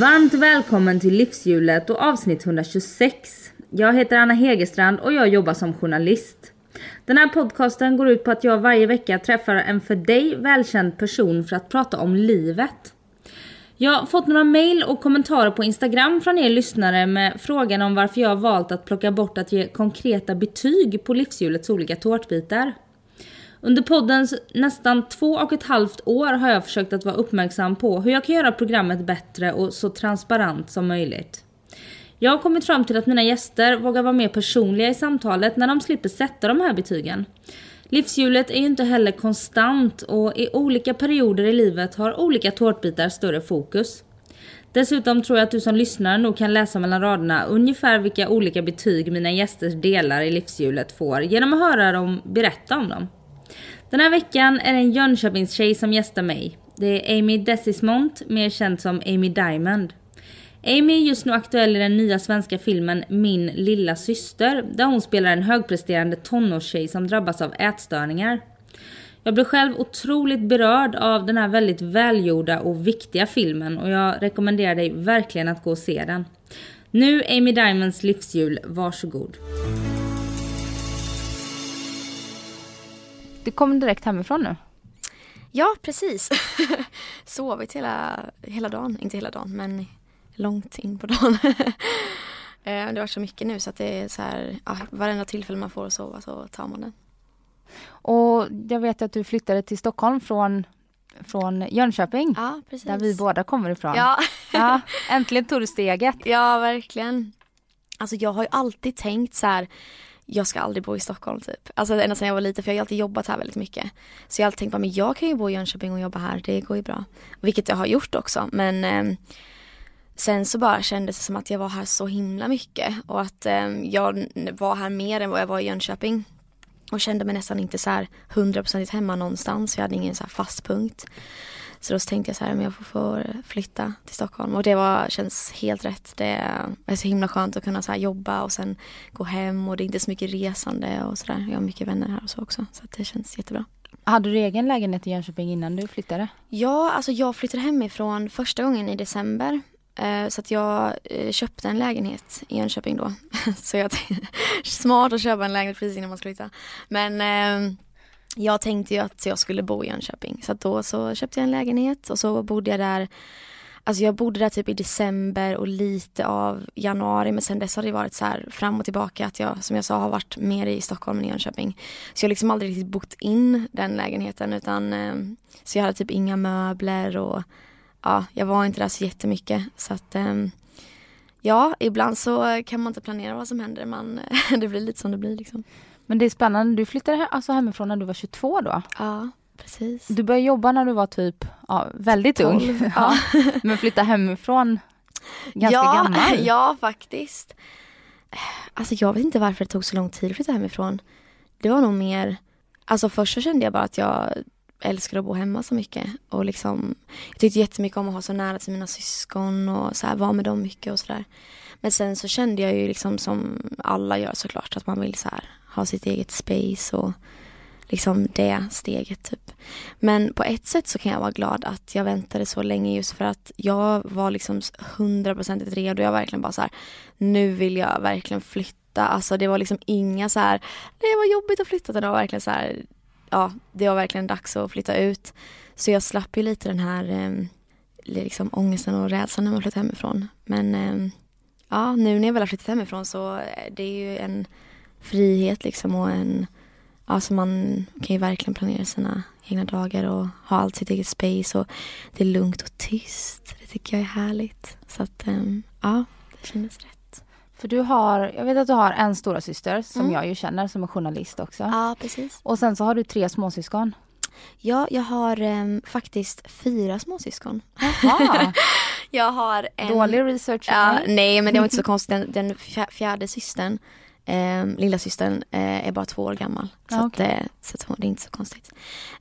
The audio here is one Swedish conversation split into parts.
Varmt välkommen till Livshjulet och avsnitt 126. Jag heter Anna Hegerstrand och jag jobbar som journalist. Den här podcasten går ut på att jag varje vecka träffar en för dig välkänd person för att prata om livet. Jag har fått några mail och kommentarer på Instagram från er lyssnare med frågan om varför jag har valt att plocka bort att ge konkreta betyg på livshjulets olika tårtbitar. Under poddens nästan två och ett halvt år har jag försökt att vara uppmärksam på hur jag kan göra programmet bättre och så transparent som möjligt. Jag har kommit fram till att mina gäster vågar vara mer personliga i samtalet när de slipper sätta de här betygen. Livshjulet är ju inte heller konstant och i olika perioder i livet har olika tårtbitar större fokus. Dessutom tror jag att du som lyssnar nog kan läsa mellan raderna ungefär vilka olika betyg mina gästers delar i livshjulet får genom att höra dem berätta om dem. Den här veckan är det en Jönköpingstjej som gästar mig. Det är Amy Desismont, mer känd som Amy Diamond. Amy är just nu aktuell i den nya svenska filmen Min lilla syster, där hon spelar en högpresterande tonårstjej som drabbas av ätstörningar. Jag blev själv otroligt berörd av den här väldigt välgjorda och viktiga filmen och jag rekommenderar dig verkligen att gå och se den. Nu Amy Diamonds livshjul, varsågod. Du kom direkt hemifrån nu? Ja, precis. Sovit hela, hela dagen, inte hela dagen men långt in på dagen. Eh, det har varit så mycket nu så att det är så här, ja, varenda tillfälle man får att sova så tar man den. Och jag vet att du flyttade till Stockholm från, från Jönköping. Ja, precis. Där vi båda kommer ifrån. Ja. ja. Äntligen tog du steget. Ja, verkligen. Alltså jag har ju alltid tänkt så här jag ska aldrig bo i Stockholm typ. Alltså ända sedan jag var liten för jag har alltid jobbat här väldigt mycket. Så jag har alltid tänkt, men jag kan ju bo i Jönköping och jobba här, det går ju bra. Vilket jag har gjort också men eh, Sen så bara kändes det som att jag var här så himla mycket och att eh, jag var här mer än vad jag var i Jönköping. Och kände mig nästan inte så här hundraprocentigt hemma någonstans, jag hade ingen så här fast punkt. Så då tänkte jag så här, men jag får, flytta till Stockholm och det var, känns helt rätt. Det är så himla skönt att kunna så jobba och sen gå hem och det är inte så mycket resande och sådär. Jag har mycket vänner här och så också så det känns jättebra. Hade du egen lägenhet i Jönköping innan du flyttade? Ja, alltså jag flyttade hemifrån första gången i december. Eh, så att jag eh, köpte en lägenhet i Jönköping då. Så jag smart att köpa en lägenhet precis innan man skulle flytta. Men eh, jag tänkte ju att jag skulle bo i Jönköping så då så köpte jag en lägenhet och så bodde jag där Alltså jag bodde där typ i december och lite av januari men sen dess har det varit så här fram och tillbaka att jag som jag sa har varit mer i Stockholm än i Jönköping. Så jag har liksom aldrig riktigt bott in den lägenheten utan eh, så jag hade typ inga möbler och ja, jag var inte där så jättemycket så att eh, ja, ibland så kan man inte planera vad som händer man, det blir lite som det blir liksom. Men det är spännande, du flyttade alltså hemifrån när du var 22 då? Ja, precis. Du började jobba när du var typ ja, väldigt 12, ung. Ja. Men flytta hemifrån ganska ja, gammal. Ja, faktiskt. Alltså jag vet inte varför det tog så lång tid att flytta hemifrån. Det var nog mer, alltså först så kände jag bara att jag älskade att bo hemma så mycket och liksom Jag tyckte jättemycket om att ha så nära till mina syskon och så här, vara med dem mycket och sådär. Men sen så kände jag ju liksom som alla gör såklart att man vill så här ha sitt eget space och liksom det steget typ. Men på ett sätt så kan jag vara glad att jag väntade så länge just för att jag var liksom hundraprocentigt redo. Jag verkligen bara så här, nu vill jag verkligen flytta. Alltså det var liksom inga så här, det var jobbigt att flytta. Det var verkligen så här, ja det var verkligen dags att flytta ut. Så jag slapp ju lite den här eh, liksom ångesten och rädslan när man flyttade hemifrån. Men eh, ja, nu när jag väl har flyttat hemifrån så eh, det är ju en frihet liksom och en, alltså man kan ju verkligen planera sina egna dagar och ha allt sitt eget space och det är lugnt och tyst. Det tycker jag är härligt. Så att um, ja, det kändes rätt. För du har, jag vet att du har en stora syster som mm. jag ju känner som är journalist också. Ja, precis. Och sen så har du tre småsyskon. Ja, jag har um, faktiskt fyra småsyskon. Jag har en... Dålig research. Ja, nej men det var inte så konstigt. Den, den fjärde systern, eh, lilla systern eh, är bara två år gammal. Så, Ah, att, eh, så att, det är inte så konstigt.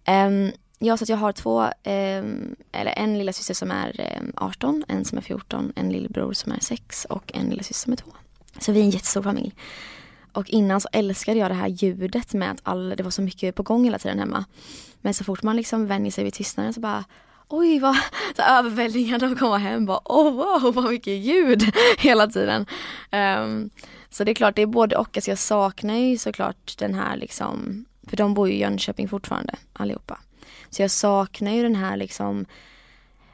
Um, ja, så jag har två, ehm, eller en lilla syster som är ehm, 18, en som är 14, en lillebror som är 6 och en lilla syster som är 2. Så vi är en jättestor familj. Och innan så älskade jag det här ljudet med att all, det var så mycket på gång hela tiden hemma. Men så fort man liksom vänjer sig vid tystnaden så bara Oj vad så överväldigande att komma hem bara oh wow vad mycket ljud hela tiden. Ehm, så det är klart det är både och, alltså jag saknar ju såklart den här liksom, för de bor ju i Jönköping fortfarande allihopa. Så jag saknar ju den här liksom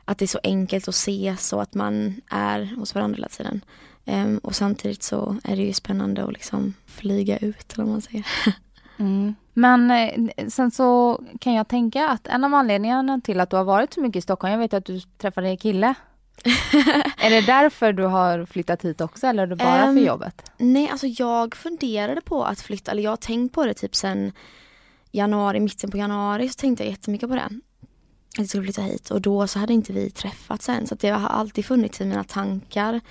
att det är så enkelt att ses och att man är hos varandra hela tiden. Um, och samtidigt så är det ju spännande att liksom flyga ut eller vad man säger. Mm. Men eh, sen så kan jag tänka att en av anledningarna till att du har varit så mycket i Stockholm, jag vet att du träffade en kille. är det därför du har flyttat hit också eller är det bara Ehm, för jobbet? Nej, alltså jag funderade på att flytta, eller jag har tänkt på det typ sen januari, mitten på januari så tänkte jag jättemycket på det. Att jag skulle flytta hit och då så hade inte vi träffats än så det har alltid funnits i mina tankar.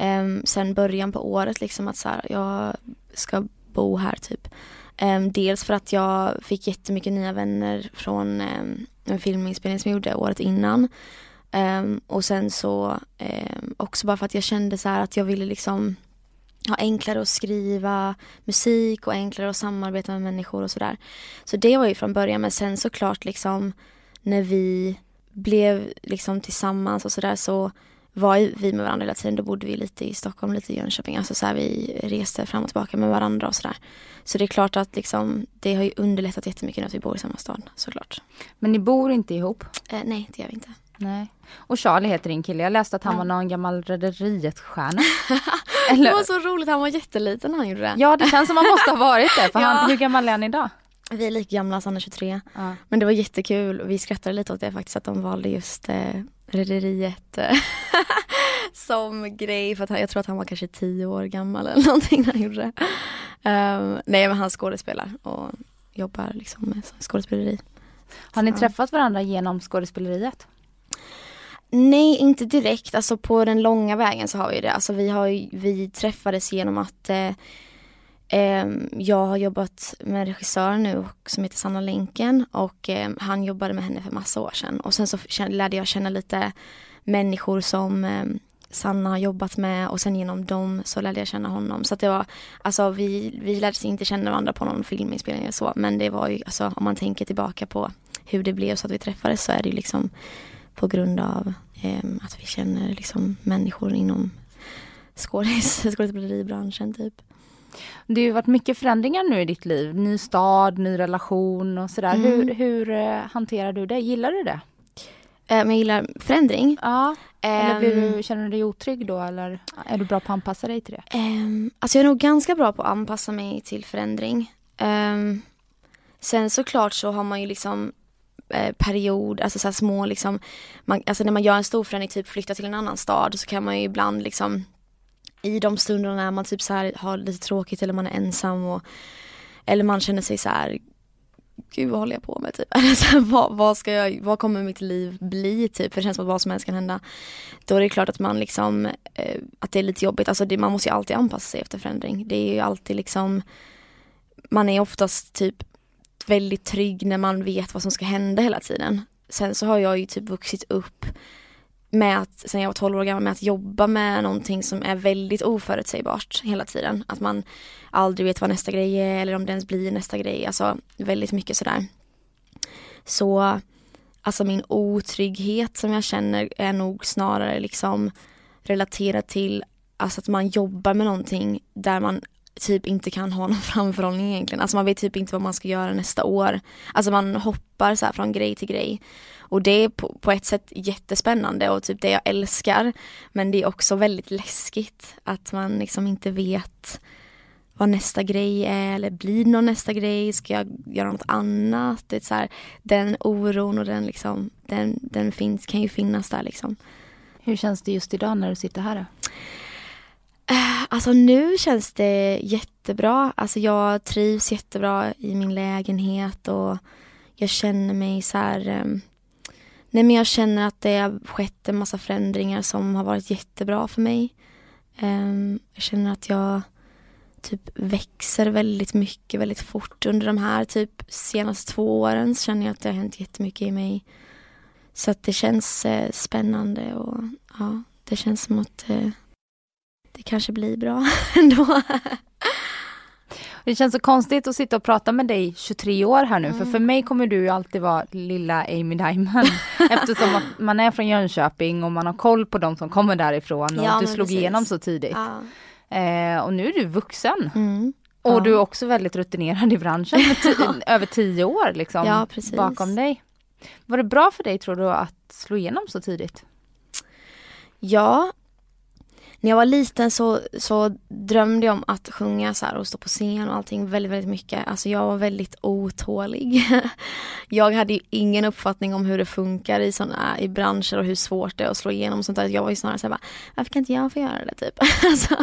Um, sen början på året liksom att så här, jag ska bo här typ. Ehm, dels för att jag fick jättemycket nya vänner från um, en filminspelning som jag gjorde året innan. Ehm, och sen så ehm, också bara för att jag kände så här att jag ville liksom ha enklare att skriva musik och enklare att samarbeta med människor och sådär. Så det var ju från början men sen såklart liksom när vi blev liksom tillsammans och sådär så var vi med varandra hela tiden. Då bodde vi lite i Stockholm, lite i Jönköping. Alltså så här, vi reste fram och tillbaka med varandra och sådär. Så det är klart att liksom, det har ju underlättat jättemycket att vi bor i samma stad såklart. Men ni bor inte ihop? Eh, nej, det gör vi inte. Nej. Och Charlie heter din kille. Jag läste att han var någon gammal Rederiet-stjärna. Det var så roligt, han var jätteliten när han gjorde det. Ja, det känns som han måste ha varit det. För Ja. han, hur gammal är han idag? Vi är lika gamla, så han är 23. Ja. Men det var jättekul och vi skrattade lite åt det faktiskt att de valde just eh, Rederiet eh, som grej för att han, jag tror att han var kanske 10 år gammal eller någonting när han gjorde det. Ehm, nej men han skådespelar och jobbar liksom med skådespeleri. Har ni Ja. träffat varandra genom skådespeleriet? Nej, inte direkt. Alltså på den långa vägen så har vi det. Alltså vi, har ju, vi träffades genom att eh, eh, jag har jobbat med en regissör nu och- som heter Sanna Länken och eh, han jobbade med henne för massa år sedan. Och sen så lärde jag känna lite människor som eh, Sanna har jobbat med och sen genom dem så lärde jag känna honom. Så att det var, alltså vi, vi lärde sig inte känna varandra på någon filminspelning eller så men det var ju, alltså om man tänker tillbaka på hur det blev så att vi träffades så är det ju liksom på grund av ehm, att vi känner liksom människor inom skådis, skådespeleribranschen typ. Det har ju varit mycket förändringar nu i ditt liv. Ny stad, ny relation och sådär. Mm. Hur, hur eh, hanterar du det? Gillar du det? Men jag gillar förändring. Ja. Eller blir Ehm, du, känner du dig otrygg då eller är du bra på att anpassa dig till det? ehm, alltså jag är nog ganska bra på att anpassa mig till förändring. Ehm, sen såklart så har man ju liksom Eh, period, alltså så här små liksom, man, alltså när man gör en stor förändring, typ flytta till en annan stad så kan man ju ibland liksom i de stunderna när man typ så här har lite tråkigt eller man är ensam och eller man känner sig så här Gud vad håller jag på med typ? Alltså, vad, vad, ska jag, vad kommer mitt liv bli typ? För det känns som att vad som helst kan hända. Då är det klart att man liksom, eh, att det är lite jobbigt. Alltså det, man måste ju alltid anpassa sig efter förändring. Det är ju alltid liksom, man är oftast typ väldigt trygg när man vet vad som ska hända hela tiden. Sen så har jag ju typ vuxit upp med att, sen jag var 12 år gammal, med att jobba med någonting som är väldigt oförutsägbart hela tiden. Att man aldrig vet vad nästa grej är eller om det ens blir nästa grej. Alltså väldigt mycket sådär. Så alltså min otrygghet som jag känner är nog snarare liksom relaterad till alltså att man jobbar med någonting där man typ inte kan ha någon framförhållning egentligen. Alltså man vet typ inte vad man ska göra nästa år. Alltså man hoppar så här från grej till grej. Och det är på, på ett sätt jättespännande och typ det jag älskar. Men det är också väldigt läskigt att man liksom inte vet vad nästa grej är eller blir det någon nästa grej, ska jag göra något annat? Det så här, den oron och den liksom, den, den finns, kan ju finnas där liksom. Hur känns det just idag när du sitter här? Då? Eh, Alltså nu känns det jättebra. Alltså jag trivs jättebra i min lägenhet och jag känner mig så här. Eh, nej men jag känner att det har skett en massa förändringar som har varit jättebra för mig. Ehm, jag känner att jag typ växer väldigt mycket, väldigt fort under de här typ senaste två åren så känner jag att det har hänt jättemycket i mig. Så att det känns eh, spännande och ja, det känns som att eh, det kanske blir bra ändå. Det känns så konstigt att sitta och prata med dig 23 år här nu mm. för för mig kommer du ju alltid vara lilla Amy Diamond eftersom man är från Jönköping och man har koll på de som kommer därifrån och ja, du slog precis. igenom så tidigt. Ja. Eh, och nu är du vuxen. Mm. Och ja. du är också väldigt rutinerad i branschen med över tio år liksom bakom dig. Var det bra för dig tror du att slå igenom så tidigt? Ja, när jag var liten så, så drömde jag om att sjunga så och stå på scen och allting väldigt, väldigt mycket. Alltså jag var väldigt otålig. jag hade ju ingen uppfattning om hur det funkar i såna, i branscher och hur svårt det är att slå igenom och sånt där. Jag var ju snarare såhär, varför kan inte jag få göra det typ? alltså,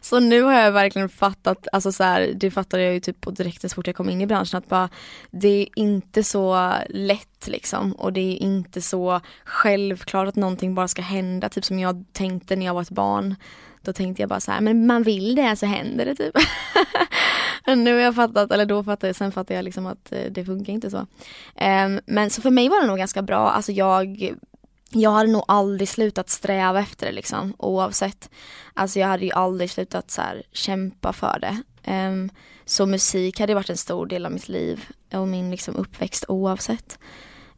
så nu har jag verkligen fattat, alltså så här, det fattade jag ju typ på direkt så fort jag kom in i branschen att bara, det är inte så lätt liksom och det är inte så självklart att någonting bara ska hända typ som jag tänkte när jag var ett barn. Då tänkte jag bara så här, men man vill det så händer det typ. nu har jag fattat, eller då fattade jag, sen fattade jag liksom att eh, det funkar inte så. Um, men så för mig var det nog ganska bra, alltså jag jag hade nog aldrig slutat sträva efter det liksom oavsett. Alltså jag hade ju aldrig slutat så här, kämpa för det. Um, så musik hade varit en stor del av mitt liv och min liksom, uppväxt oavsett.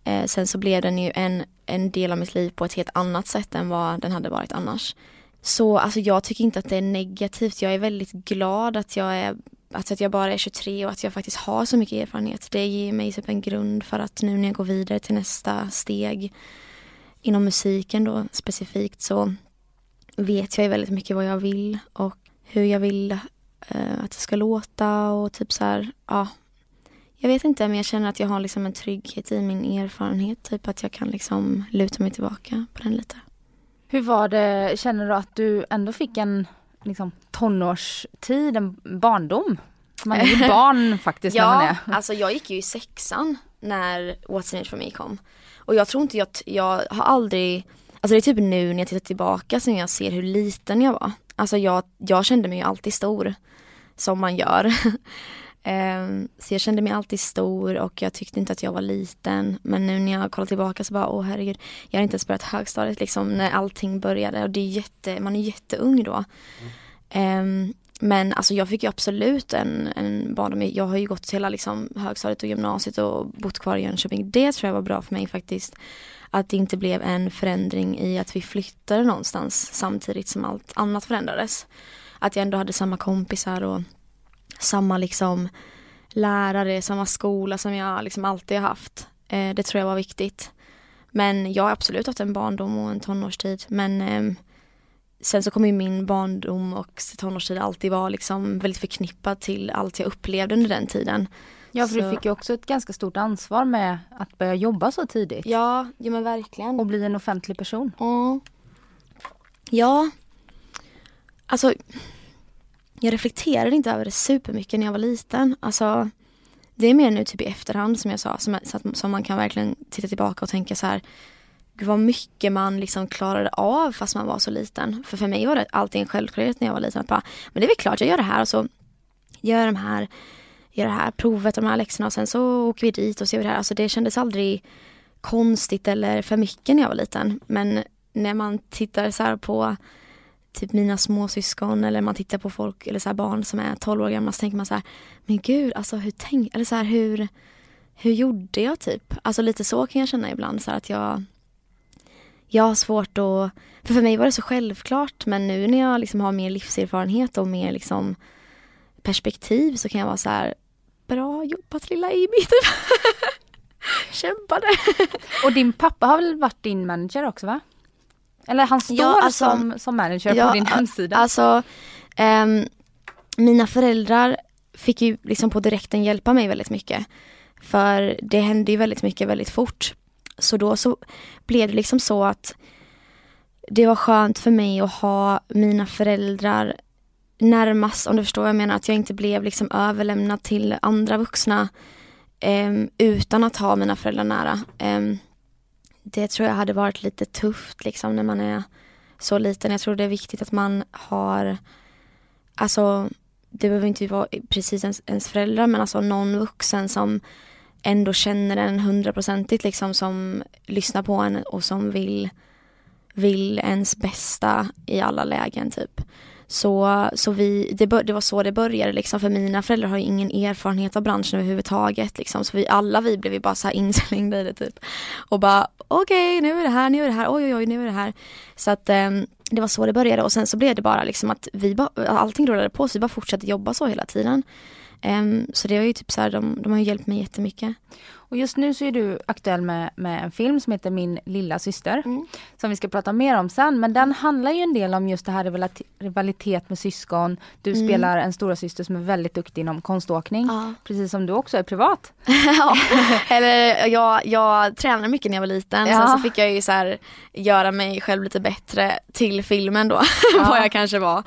Uh, sen så blev den ju en, en del av mitt liv på ett helt annat sätt än vad den hade varit annars. Så alltså jag tycker inte att det är negativt. Jag är väldigt glad att jag är alltså att jag bara är 23 och att jag faktiskt har så mycket erfarenhet. Det ger mig typ en grund för att nu när jag går vidare till nästa steg inom musiken då specifikt så vet jag ju väldigt mycket vad jag vill och hur jag vill eh, att det ska låta och typ så här, ja, jag vet inte men jag känner att jag har liksom en trygghet i min erfarenhet. Typ att jag kan liksom luta mig tillbaka på den lite. Hur var det, känner du att du ändå fick en liksom, tonårstid, en barndom? Man är ju barn faktiskt ja, när man är. alltså jag gick ju i sexan när What's in it for me kom. Och jag tror inte jag, jag har aldrig, alltså det är typ nu när jag tittar tillbaka som jag ser hur liten jag var. Alltså jag, jag kände mig ju alltid stor. Som man gör. Ehm, så jag kände mig alltid stor och jag tyckte inte att jag var liten. Men nu när jag kollar tillbaka så bara, åh herregud, jag har inte ens börjat högstadiet liksom när allting började och det är jätte, man är jätteung då. Mm. Men alltså jag fick ju absolut en, en barndom, jag har ju gått hela liksom högstadiet och gymnasiet och bott kvar i Jönköping. Det tror jag var bra för mig faktiskt. Att det inte blev en förändring i att vi flyttade någonstans samtidigt som allt annat förändrades. Att jag ändå hade samma kompisar och samma liksom lärare, samma skola som jag liksom alltid haft. Eh, det tror jag var viktigt. Men jag har absolut haft en barndom och en tonårstid men eh, sen så kommer ju min barndom och tonårstid alltid vara liksom väldigt förknippad till allt jag upplevde under den tiden. Ja för så... du fick ju också ett ganska stort ansvar med att börja jobba så tidigt. Ja, ja men verkligen. Och bli en offentlig person. Mm. Ja. Alltså jag reflekterade inte över det supermycket när jag var liten. Alltså, det är mer nu typ i efterhand som jag sa, som, som man kan verkligen titta tillbaka och tänka så här, gud vad mycket man liksom klarade av fast man var så liten. För för mig var det alltid en självklarhet när jag var liten. Att bara, men det är väl klart jag gör det här och så gör jag de här, gör det här provet och de här läxorna och sen så åker vi dit och ser det här. Alltså det kändes aldrig konstigt eller för mycket när jag var liten. Men när man tittar så på typ mina småsyskon eller man tittar på folk eller så barn som är 12 år gamla så tänker man så här, men gud alltså hur tänk, eller så här, hur, hur gjorde jag typ? Alltså lite så kan jag känna ibland så här att jag jag har svårt att, för för mig var det så självklart men nu när jag liksom har mer livserfarenhet och mer liksom perspektiv så kan jag vara så här, bra jobbat lilla Amy typ. Kämpade. och din pappa har väl varit din manager också va? Eller han står ja, alltså, som, som manager ja, på din hemsida. Alltså, um, mina föräldrar fick ju liksom på direkten hjälpa mig väldigt mycket. För det hände ju väldigt mycket väldigt fort. Så då så blev det liksom så att det var skönt för mig att ha mina föräldrar närmast, om du förstår vad jag menar, att jag inte blev liksom överlämnad till andra vuxna um, utan att ha mina föräldrar nära. Um, det tror jag hade varit lite tufft liksom när man är så liten. Jag tror det är viktigt att man har, alltså det behöver inte vara precis ens, ens föräldrar men alltså någon vuxen som ändå känner en hundraprocentigt liksom som lyssnar på en och som vill, vill ens bästa i alla lägen typ. Så, så vi, det, det, var så det började liksom för mina föräldrar har ju ingen erfarenhet av branschen överhuvudtaget liksom. Så vi alla vi blev ju bara så här inslängda i det typ. Och bara okej okay, nu är det här, nu är det här, oj oj oj nu är det här. Så att um, det var så det började och sen så blev det bara liksom att vi bara, allting rullade på så vi bara fortsatte jobba så hela tiden. Um, så det var ju typ så här, de, de har hjälpt mig jättemycket. Och just nu så är du aktuell med, med en film som heter Min lilla syster. Mm. Som vi ska prata mer om sen. Men den handlar ju en del om just det här rivalitet med syskon. Du mm. spelar en stora syster som är väldigt duktig inom konståkning. Ja. Precis som du också är privat. ja, eller jag, jag tränade mycket när jag var liten. Ja. Sen så fick jag ju så här, göra mig själv lite bättre till filmen då. Ja. Vad jag kanske var.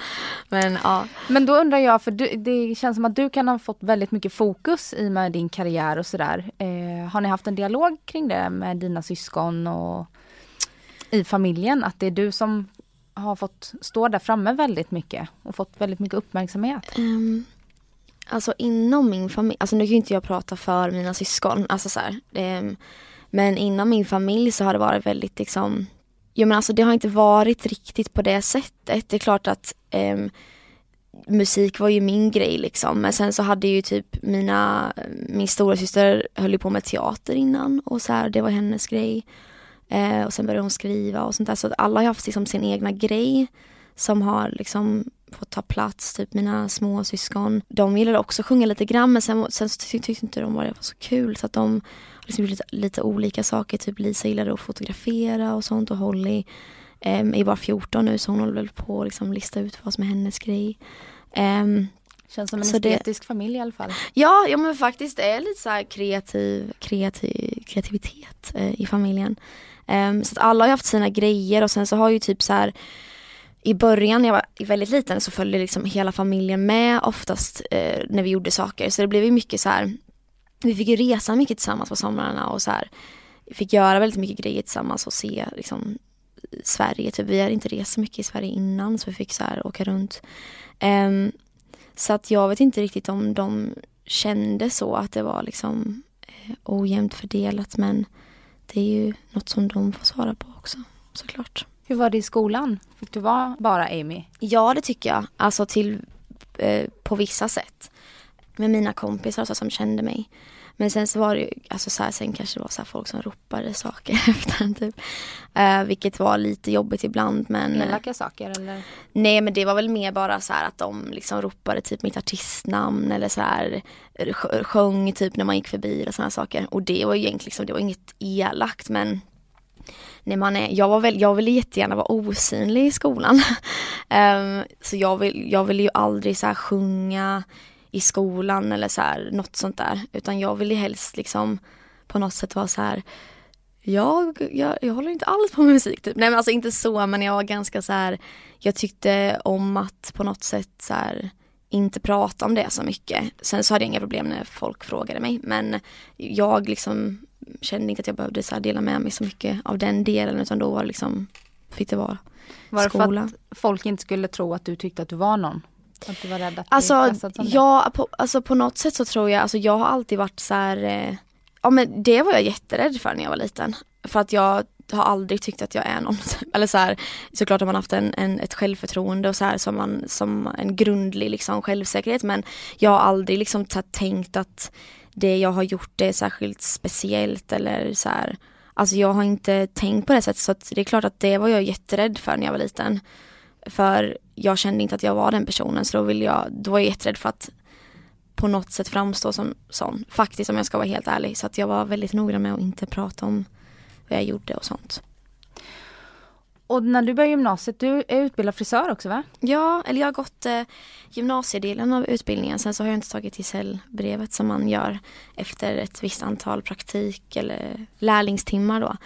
Men, ja. Men då undrar jag, för du, det känns som att du kan ha fått väldigt mycket fokus i med din karriär och sådär. Eh, Eh, har ni haft en dialog kring det med dina syskon och i familjen? Att det är du som har fått stå där framme väldigt mycket och fått väldigt mycket uppmärksamhet? Um, alltså inom min familj, alltså nu kan inte jag prata för mina syskon, alltså så här, um, men inom min familj så har det varit väldigt liksom, jo men alltså det har inte varit riktigt på det sättet. Det är klart att um, musik var ju min grej liksom. Men sen så hade ju typ mina, min stora syster höll ju på med teater innan och så här, det var hennes grej. Eh, och sen började hon skriva och sånt där. Så att alla har haft liksom sin egna grej som har liksom fått ta plats, typ mina små syskon. De gillade också att sjunga lite grann men sen, sen tyckte inte de att det var så kul så att de liksom lite, lite olika saker. Typ Lisa gillade att fotografera och sånt och Holly eh, är bara 14 nu så hon håller väl på att liksom lista ut vad som är hennes grej. Um, Känns som en estetisk det, familj i alla fall. Ja, ja men faktiskt det är lite så kreativ, kreativ kreativitet eh, i familjen. Um, så att alla har haft sina grejer och sen så har ju typ så här i början när jag var väldigt liten så följde liksom hela familjen med oftast eh, när vi gjorde saker. Så det blev ju mycket så här, vi fick ju resa mycket tillsammans på somrarna och så här, fick göra väldigt mycket grejer tillsammans och se liksom Sverige. Typ. Vi hade inte rest så mycket i Sverige innan så vi fick så här åka runt. Um, så att jag vet inte riktigt om de kände så att det var liksom eh, ojämnt fördelat men det är ju något som de får svara på också såklart. Hur var det i skolan? Fick du vara bara Amy? Ja det tycker jag. Alltså till, eh, på vissa sätt. Med mina kompisar så som kände mig. Men sen så var det ju, alltså så här, sen kanske det var så folk som ropade saker efter en typ. Uh, vilket var lite jobbigt ibland men Elaka saker eller? Nej men det var väl mer bara så att de liksom ropade typ mitt artistnamn eller så här sjöng typ när man gick förbi och sådana saker. Och det var ju egentligen liksom, det var inget elakt men när man är, jag, var väl, jag ville jättegärna vara osynlig i skolan. um, så jag vill, jag ville ju aldrig så här sjunga i skolan eller så här, något sånt där. Utan jag ville helst liksom på något sätt vara så här jag, jag, jag håller inte alls på med musik typ. Nej men alltså inte så men jag var ganska så här, jag tyckte om att på något sätt så här, inte prata om det så mycket. Sen så hade jag inga problem när folk frågade mig men jag liksom kände inte att jag behövde så dela med mig så mycket av den delen utan då var det liksom, fick det vara Var det för att folk inte skulle tro att du tyckte att du var någon? Att du var rädd att alltså, ja, på, alltså på något sätt så tror jag, alltså jag har alltid varit så här, eh, ja men det var jag jätterädd för när jag var liten. För att jag har aldrig tyckt att jag är någon. Eller så här, såklart har man haft en, en, ett självförtroende och så här som, man, som en grundlig liksom självsäkerhet men jag har aldrig liksom tänkt att det jag har gjort är särskilt speciellt eller så här. Alltså jag har inte tänkt på det sättet så det är klart att det var jag jätterädd för när jag var liten. För jag kände inte att jag var den personen så då, vill jag, då var jag jätterädd för att på något sätt framstå som sån. Faktiskt om jag ska vara helt ärlig. Så att jag var väldigt noggrann med att inte prata om vad jag gjorde och sånt. Och när du började gymnasiet, du är utbildad frisör också va? Ja, eller jag har gått eh, gymnasiedelen av utbildningen. Sen så har jag inte tagit gesällbrevet som man gör efter ett visst antal praktik eller lärlingstimmar då.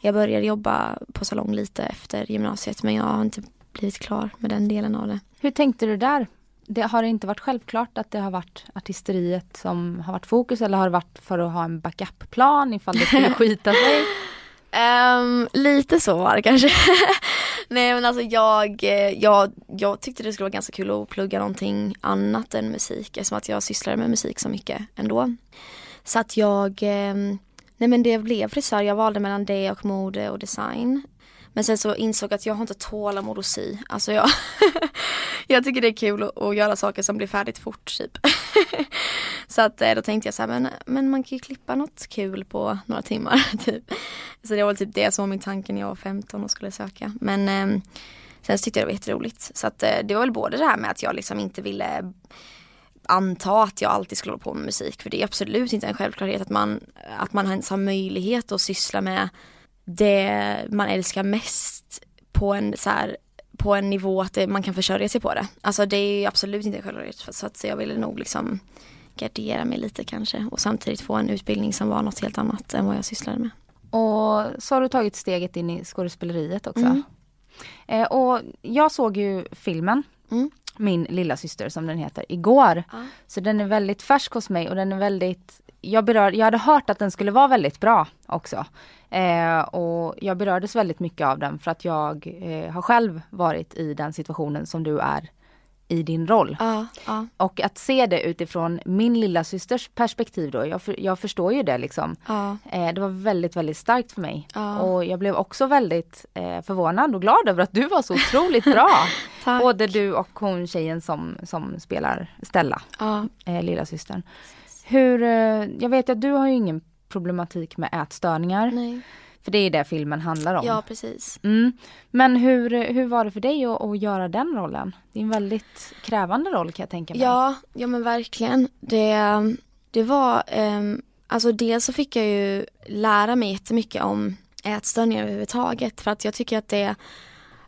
Jag började jobba på salong lite efter gymnasiet men jag har inte blivit klar med den delen av det. Hur tänkte du där? Det har inte varit självklart att det har varit artisteriet som har varit fokus eller har det varit för att ha en backup-plan ifall det skulle skita sig? Ehm, lite så var det kanske. Nej men alltså jag, eh, jag, jag tyckte det skulle vara ganska kul att plugga någonting annat än musik eftersom att jag sysslade med musik så mycket ändå. Så att jag, ehm, nej men det blev frisör, jag valde mellan det och mode och design. Men sen så insåg jag att jag har inte tålamod att sy. Alltså jag, jag tycker det är kul att, att göra saker som blir färdigt fort typ. så att eh, då tänkte jag så här, men, men man kan ju klippa något kul på några timmar typ. Så det var typ det som var min tanke när jag var 15 och skulle söka. Men eh, sen så tyckte jag det var jätteroligt. Så att eh, det var väl både det här med att jag liksom inte ville anta att jag alltid skulle hålla på med musik. För det är absolut inte en självklarhet att man, att man ens har möjlighet att syssla med det man älskar mest på en så här, på en nivå att det, man kan försörja sig på det. Alltså det är absolut inte självklart så att jag ville nog liksom gardera mig lite kanske och samtidigt få en utbildning som var något helt annat än vad jag sysslade med. Och så har du tagit steget in i skådespeleriet också. Mm. Eh, och jag såg ju filmen, Mm. min lilla syster som den heter, igår. Ja. Så den är väldigt färsk hos mig och den är väldigt, jag, berör, jag hade hört att den skulle vara väldigt bra också. Eh, och jag berördes väldigt mycket av den för att jag eh, har själv varit i den situationen som du är i din roll. Ja, ja, Och att se det utifrån min lilla systers perspektiv då, jag, för, jag förstår ju det liksom. ja, Eh, det var väldigt, väldigt starkt för mig. Och jag blev också väldigt eh, förvånad och glad över att du var så otroligt bra. Både du och hon tjejen som, som spelar Stella, ja. eh, lilla systern. Hur, eh, jag vet att du har ju ingen problematik med ätstörningar. Nej. För det är det filmen handlar om. Ja precis. Mm. Men hur, hur var det för dig att, att göra den rollen? Det är en väldigt krävande roll kan jag tänka mig. Ja, ja men verkligen. Det, det var, um, alltså dels så fick jag ju lära mig jättemycket om ätstörningar överhuvudtaget för att jag tycker att det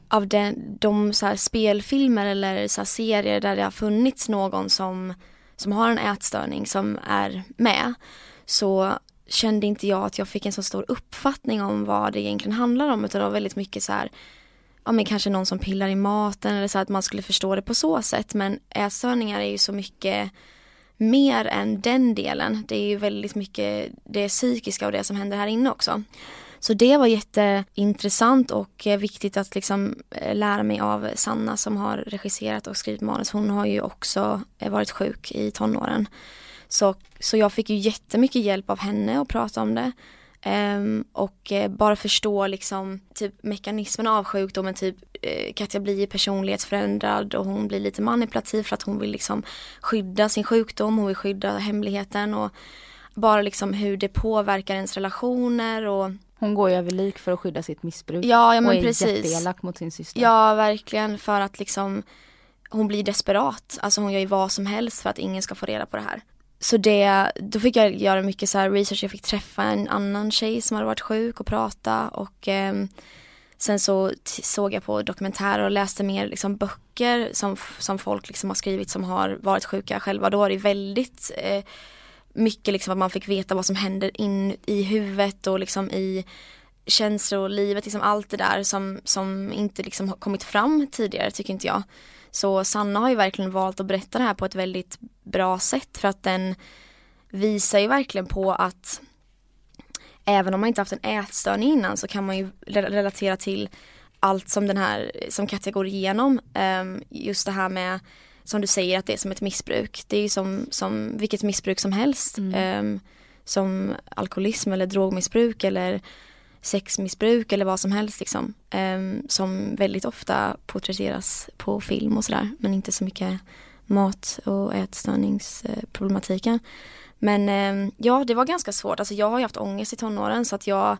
av den, de så spelfilmer eller så serier där det har funnits någon som, som har en ätstörning som är med så kände inte jag att jag fick en så stor uppfattning om vad det egentligen handlar om utan det var väldigt mycket så här ja men kanske någon som pillar i maten eller så att man skulle förstå det på så sätt men ätstörningar är ju så mycket mer än den delen. Det är ju väldigt mycket det psykiska och det som händer här inne också. Så det var jätteintressant och eh, viktigt att liksom eh, lära mig av Sanna som har regisserat och skrivit manus. Hon har ju också eh, varit sjuk i tonåren. Så, så jag fick ju jättemycket hjälp av henne att prata om det. Um, och uh, bara förstå liksom typ mekanismen av sjukdomen, typ uh, Katja blir personlighetsförändrad och hon blir lite manipulativ för att hon vill liksom skydda sin sjukdom, hon vill skydda hemligheten och bara liksom hur det påverkar ens relationer och hon går ju över lik för att skydda sitt missbruk. ja, ja och men är precis. jätteelak mot sin syster. Ja, verkligen för att liksom hon blir desperat. Alltså hon gör ju vad som helst för att ingen ska få reda på det här. Så det, då fick jag göra mycket så här research, jag fick träffa en annan tjej som hade varit sjuk och prata och ehm, sen så såg jag på dokumentärer och läste mer liksom böcker som, som folk liksom har skrivit som har varit sjuka själva. Då var det väldigt eh, mycket liksom att man fick veta vad som händer in i huvudet och liksom i känslolivet, liksom allt det där som, som inte liksom har kommit fram tidigare tycker inte jag. Så Sanna har ju verkligen valt att berätta det här på ett väldigt bra sätt för att den visar ju verkligen på att även om man inte haft en ätstörning innan så kan man ju relatera till allt som den här, som Katja går igenom. Ehm, just det här med, som du säger, att det är som ett missbruk. Det är ju som, som vilket missbruk som helst. Ehm, som alkoholism eller drogmissbruk eller sexmissbruk eller vad som helst liksom. Ehm, som väldigt ofta porträtteras på film och sådär. Men inte så mycket mat och ätstörningsproblematiken. Men ehm, ja, det var ganska svårt. Alltså jag har ju haft ångest i tonåren så att jag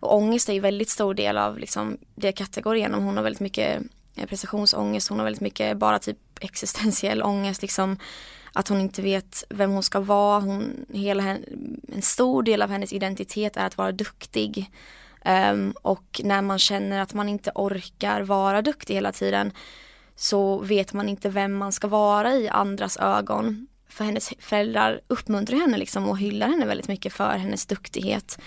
och ångest är ju väldigt stor del av liksom det Katja går igenom. Hon har väldigt mycket Eh, prestationsångest, hon har väldigt mycket bara typ existentiell ångest liksom. Att hon inte vet vem hon ska vara. Hon, hela en stor del av hennes identitet är att vara duktig. Um, och när man känner att man inte orkar vara duktig hela tiden så vet man inte vem man ska vara i andras ögon. För hennes föräldrar uppmuntrar henne liksom och hyllar henne väldigt mycket för hennes duktighet.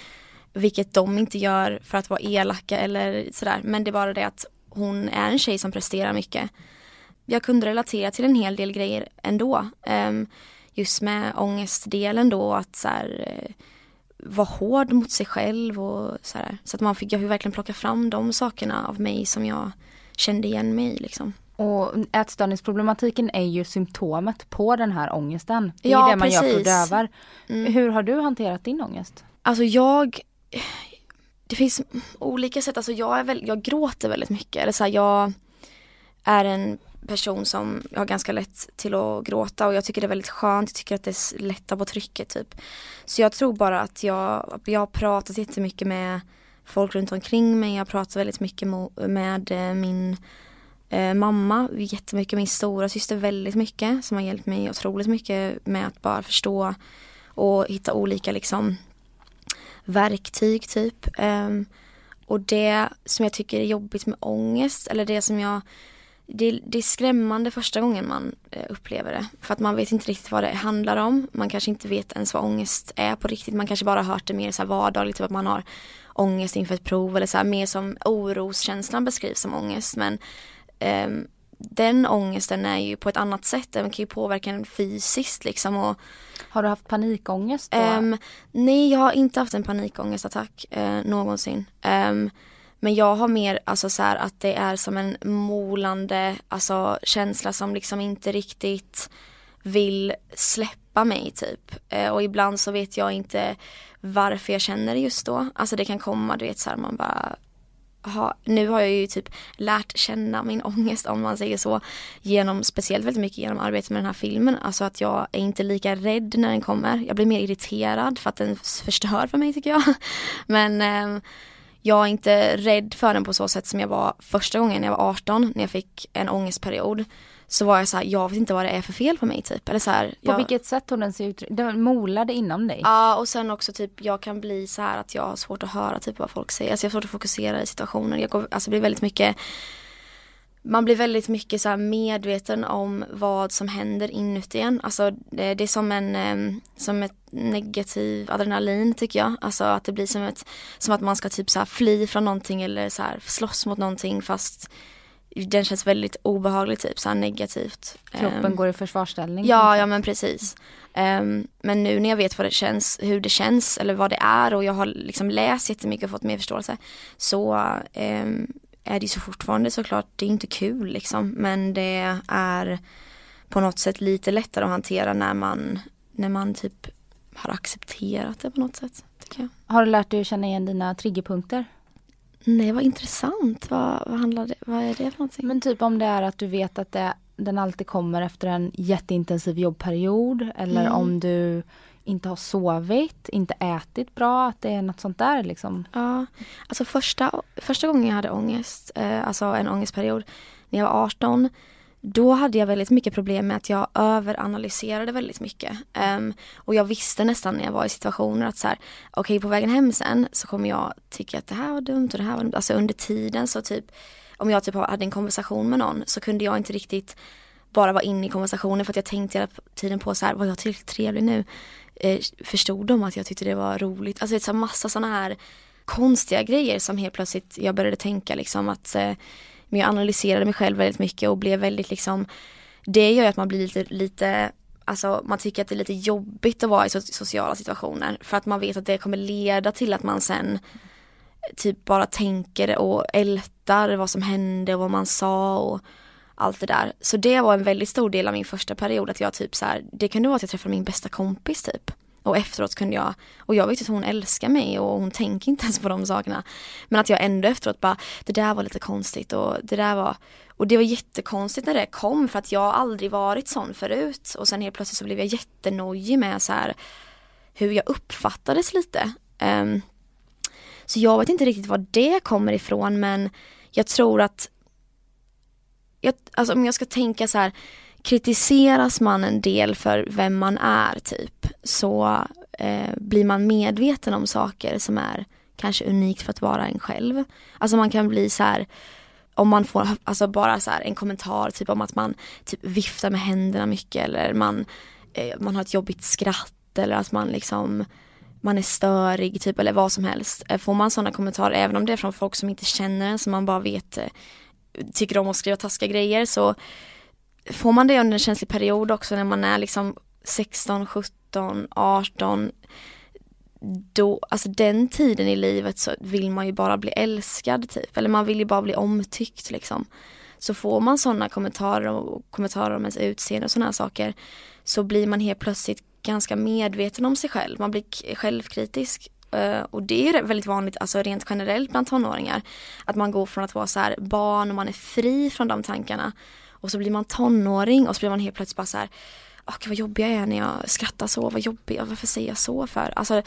Vilket de inte gör för att vara elaka eller sådär. Men det är bara det att hon är en tjej som presterar mycket. Jag kunde relatera till en hel del grejer ändå. Ehm, just med ångestdelen då att så här, eh, vara hård mot sig själv och så här. Så att man fick, jag fick verkligen plocka fram de sakerna av mig som jag kände igen mig i liksom. Och ätstörningsproblematiken är ju symptomet på den här ångesten. Det är Ja, det man gör för att precis. dövar. Mm. Hur har du hanterat din ångest? Alltså jag det finns olika sätt, alltså jag är väl, jag gråter väldigt mycket. Eller så här, jag är en person som har ganska lätt till att gråta och jag tycker det är väldigt skönt, jag tycker att det lättar på trycket typ. Så jag tror bara att jag, jag har pratat jättemycket med folk runt omkring mig, jag pratar väldigt mycket med eh, min eh, mamma, jättemycket, min stora syster väldigt mycket som har hjälpt mig otroligt mycket med att bara förstå och hitta olika liksom verktyg typ. Ehm, och det som jag tycker är jobbigt med ångest eller det som jag det, det är skrämmande första gången man eh, upplever det. För att man vet inte riktigt vad det handlar om. Man kanske inte vet ens vad ångest är på riktigt. Man kanske bara har hört det mer så här vardagligt, typ att man har ångest inför ett prov eller så här, mer som oroskänslan beskrivs som ångest. Men ehm, den ångesten är ju på ett annat sätt, den kan ju påverka en fysiskt liksom. Och, Har du haft panikångest? Ehm, nej, jag har inte haft en panikångestattack eh, någonsin. Ehm, men jag har mer alltså så här att det är som en molande alltså, känsla som liksom inte riktigt vill släppa mig typ. Eh, och ibland så vet jag inte varför jag känner det just då. Alltså det kan komma, du vet så här, man bara ha, nu har jag ju typ lärt känna min ångest om man säger så genom, speciellt väldigt mycket genom arbetet med den här filmen. Alltså att jag är inte lika rädd när den kommer. Jag blir mer irriterad för att den förstör för mig tycker jag. Men eh, jag är inte rädd för den på så sätt som jag var första gången när jag var 18 när jag fick en ångestperiod. Så var jag så här, jag vet inte vad det är för fel på mig typ. Eller så här, På jag, vilket sätt tog den sig ut? Den molade inom dig? Ja och sen också typ jag kan bli så här att jag har svårt att höra typ vad folk säger. Alltså jag har svårt att fokusera i situationen. Jag går, alltså blir väldigt mycket man blir väldigt mycket så här medveten om vad som händer inuti en. Alltså det, det är som en em, som ett negativ adrenalin tycker jag. Alltså att det blir som, ett, som att man ska typ så fly från någonting eller så här slåss mot någonting fast den känns väldigt obehaglig typ, så här negativt. Kroppen Em, går i försvarsställning? Ja, ja men precis. Ehm, men nu när jag vet vad det känns, hur det känns eller vad det är och jag har liksom läst jättemycket och fått mer förståelse så ehm, är det ju så fortfarande såklart, det är inte kul liksom men det är på något sätt lite lättare att hantera när man, när man typ har accepterat det på något sätt. Har du lärt dig att känna igen dina triggerpunkter? Nej vad intressant, vad, vad, handlar det, vad är det för någonting? Men typ om det är att du vet att det, den alltid kommer efter en jätteintensiv jobbperiod eller Mm. om du inte har sovit, inte ätit bra, att det är något sånt där liksom. Ja, alltså första, första gången jag hade ångest, eh, alltså en ångestperiod, när jag var 18, då hade jag väldigt mycket problem med att jag överanalyserade väldigt mycket. Um, och jag visste nästan när jag var i situationer att så här, okej på vägen hem sen så kommer jag tycka att det här var dumt och det här var dumt. Alltså under tiden så typ, om jag typ hade en konversation med någon så kunde jag inte riktigt bara vara inne i konversationen för att jag tänkte hela tiden på så här, var jag tillräckligt trevlig nu? Eh, förstod de att jag tyckte det var roligt? Alltså det är så massa sådana här konstiga grejer som helt plötsligt jag började tänka liksom att eh, men jag analyserade mig själv väldigt mycket och blev väldigt liksom Det gör ju att man blir lite, lite Alltså man tycker att det är lite jobbigt att vara i sociala situationer för att man vet att det kommer leda till att man sen typ bara tänker och ältar vad som hände och vad man sa och allt det där. Så det var en väldigt stor del av min första period att jag typ så här, det kunde vara att jag träffade min bästa kompis typ. Och efteråt kunde jag, och jag vet att hon älskar mig och hon tänker inte ens på de sakerna. Men att jag ändå efteråt bara, det där var lite konstigt och det där var och det var jättekonstigt när det kom för att jag har aldrig varit sån förut. Och sen helt plötsligt så blev jag jättenojig med så här hur jag uppfattades lite. Um, så jag vet inte riktigt var det kommer ifrån men jag tror att jag, alltså om jag ska tänka så här kritiseras man en del för vem man är typ så eh, blir man medveten om saker som är kanske unikt för att vara en själv. Alltså man kan bli så här om man får alltså bara så här en kommentar typ om att man typ viftar med händerna mycket eller man, eh, man har ett jobbigt skratt eller att man liksom man är störig typ eller vad som helst. Eh, får man sådana kommentarer även om det är från folk som inte känner en som man bara vet eh, tycker om att skriva taskiga grejer så får man det under en känslig period också när man är liksom 16, 17, 18 då, alltså den tiden i livet så vill man ju bara bli älskad typ. Eller man vill ju bara bli omtyckt liksom. Så får man sådana kommentarer och kommentarer om ens utseende och sådana här saker så blir man helt plötsligt ganska medveten om sig själv. Man blir självkritisk. Uh, och det är väldigt vanligt, alltså rent generellt bland tonåringar. Att man går från att vara så här barn och man är fri från de tankarna. Och så blir man tonåring och så blir man helt plötsligt bara så här oh, vad jobbig jag är när jag skrattar så, vad jobbig, varför säger jag så för? Alltså,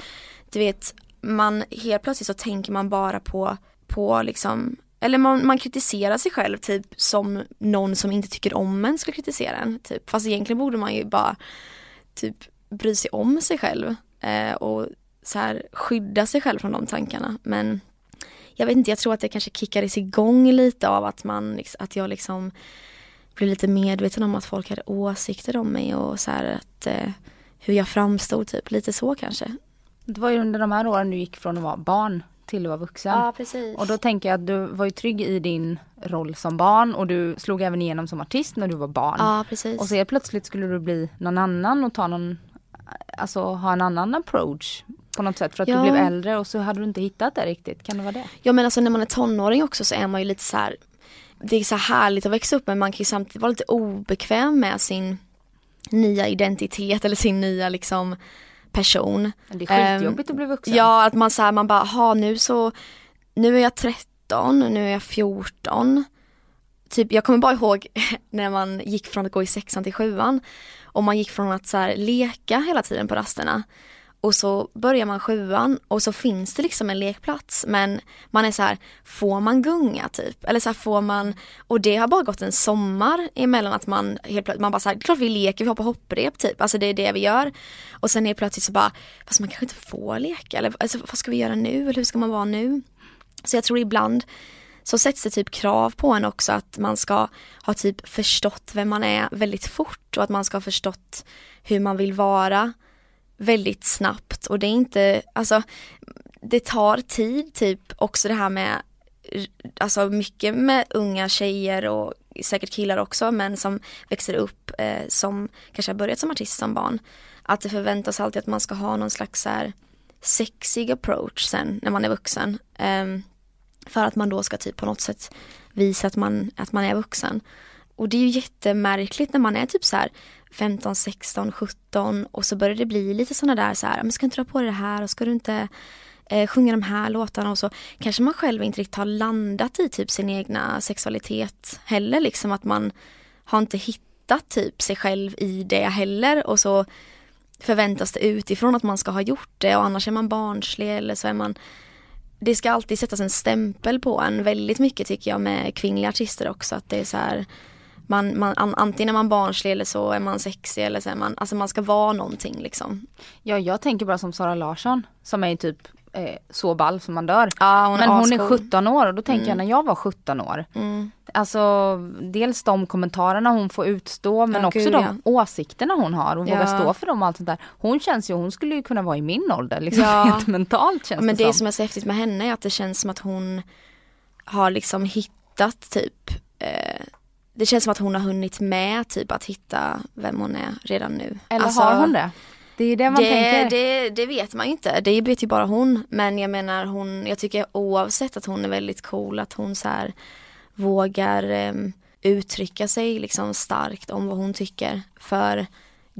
du vet, man helt plötsligt så tänker man bara på, på liksom eller man, man kritiserar sig själv typ som någon som inte tycker om en ska kritisera en. Typ. Fast egentligen borde man ju bara typ bry sig om sig själv eh, och så här skydda sig själv från de tankarna. Men jag vet inte, jag tror att det kanske kickades igång lite av att man, liksom, att jag liksom blev lite medveten om att folk hade åsikter om mig och så att eh, hur jag framstod typ, lite så kanske. Det var ju under de här åren du gick från att vara barn till att vara vuxen. Ja precis. Och då tänker jag att du var ju trygg i din roll som barn och du slog även igenom som artist när du var barn. Ja precis. Och så helt plötsligt skulle du bli någon annan och ta någon, alltså ha en annan approach på något sätt för att ja. du blev äldre och så hade du inte hittat det riktigt. Kan det vara det? Ja men alltså när man är tonåring också så är man ju lite så här det är så härligt att växa upp men man kan ju samtidigt vara lite obekväm med sin nya identitet eller sin nya liksom person. Det är skitjobbigt um, att bli vuxen. Ja, att man säger man bara, ha nu så, nu är jag 13, nu är jag 14. Typ, jag kommer bara ihåg när man gick från att gå i sexan till sjuan och man gick från att så här, leka hela tiden på rasterna och så börjar man sjuan och så finns det liksom en lekplats men man är så här, får man gunga typ? Eller så här, får man, och det har bara gått en sommar emellan att man helt plötsligt, man bara såhär, det är klart vi leker, vi hoppar hopprep typ, alltså det är det vi gör. Och sen helt plötsligt så bara, fast man kanske inte får leka eller alltså, vad ska vi göra nu eller hur ska man vara nu? Så jag tror ibland så sätts det typ krav på en också att man ska ha typ förstått vem man är väldigt fort och att man ska ha förstått hur man vill vara väldigt snabbt och det är inte, alltså det tar tid typ också det här med, alltså mycket med unga tjejer och säkert killar också men som växer upp eh, som kanske har börjat som artist som barn. Att det förväntas alltid att man ska ha någon slags så här sexig approach sen när man är vuxen. Eh, för att man då ska typ på något sätt visa att man, att man är vuxen. Och det är ju jättemärkligt när man är typ så här 15, 16, 17 och så börjar det bli lite sådana där så här, men ska du inte dra på dig det här? Och ska du inte eh, sjunga de här låtarna? Och så kanske man själv inte riktigt har landat i typ sin egna sexualitet heller liksom att man har inte hittat typ sig själv i det heller. Och så förväntas det utifrån att man ska ha gjort det och annars är man barnslig eller så är man det ska alltid sättas en stämpel på en väldigt mycket tycker jag med kvinnliga artister också att det är så här man, man, antingen är man barnslig eller så är man sexig eller så är man, alltså man ska vara någonting liksom. Ja jag tänker bara som Sara Larsson som är typ eh, så ball som man dör. Ja, hon Men hon är 17 år och då tänker mm. jag när jag var 17 år. Mm. Alltså dels de kommentarerna hon får utstå men ja, också gud, de ja. åsikterna hon har och ja. vågar stå för dem och allt sånt där. Hon känns ju, hon skulle ju kunna vara i min ålder liksom ja. helt mentalt känns Men det, det som är så häftigt med henne är att det känns som att hon har liksom hittat typ eh, det känns som att hon har hunnit med typ att hitta vem hon är redan nu. Eller alltså, har hon det? Det är det man det, tänker. Det, det vet man ju inte, det vet ju bara hon. Men jag menar hon, jag tycker oavsett att hon är väldigt cool att hon så här vågar um, uttrycka sig liksom starkt om vad hon tycker. För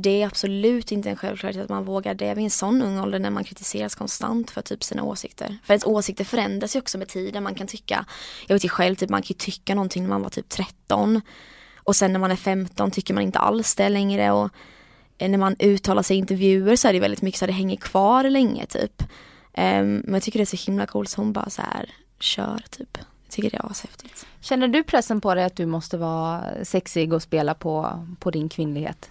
det är absolut inte en självklarhet att man vågar det vid en sån ung ålder när man kritiseras konstant för typ sina åsikter. För ens åsikter förändras ju också med tiden. Man kan tycka, jag vet ju själv, typ, man kan ju tycka någonting när man var typ 13 och sen när man är 15 tycker man inte alls det längre och eh, när man uttalar sig i intervjuer så är det väldigt mycket så det hänger kvar länge typ. Um, men jag tycker det är så himla coolt så hon bara så här kör typ. Jag tycker det är ashäftigt. Känner du pressen på dig att du måste vara sexig och spela på, på din kvinnlighet?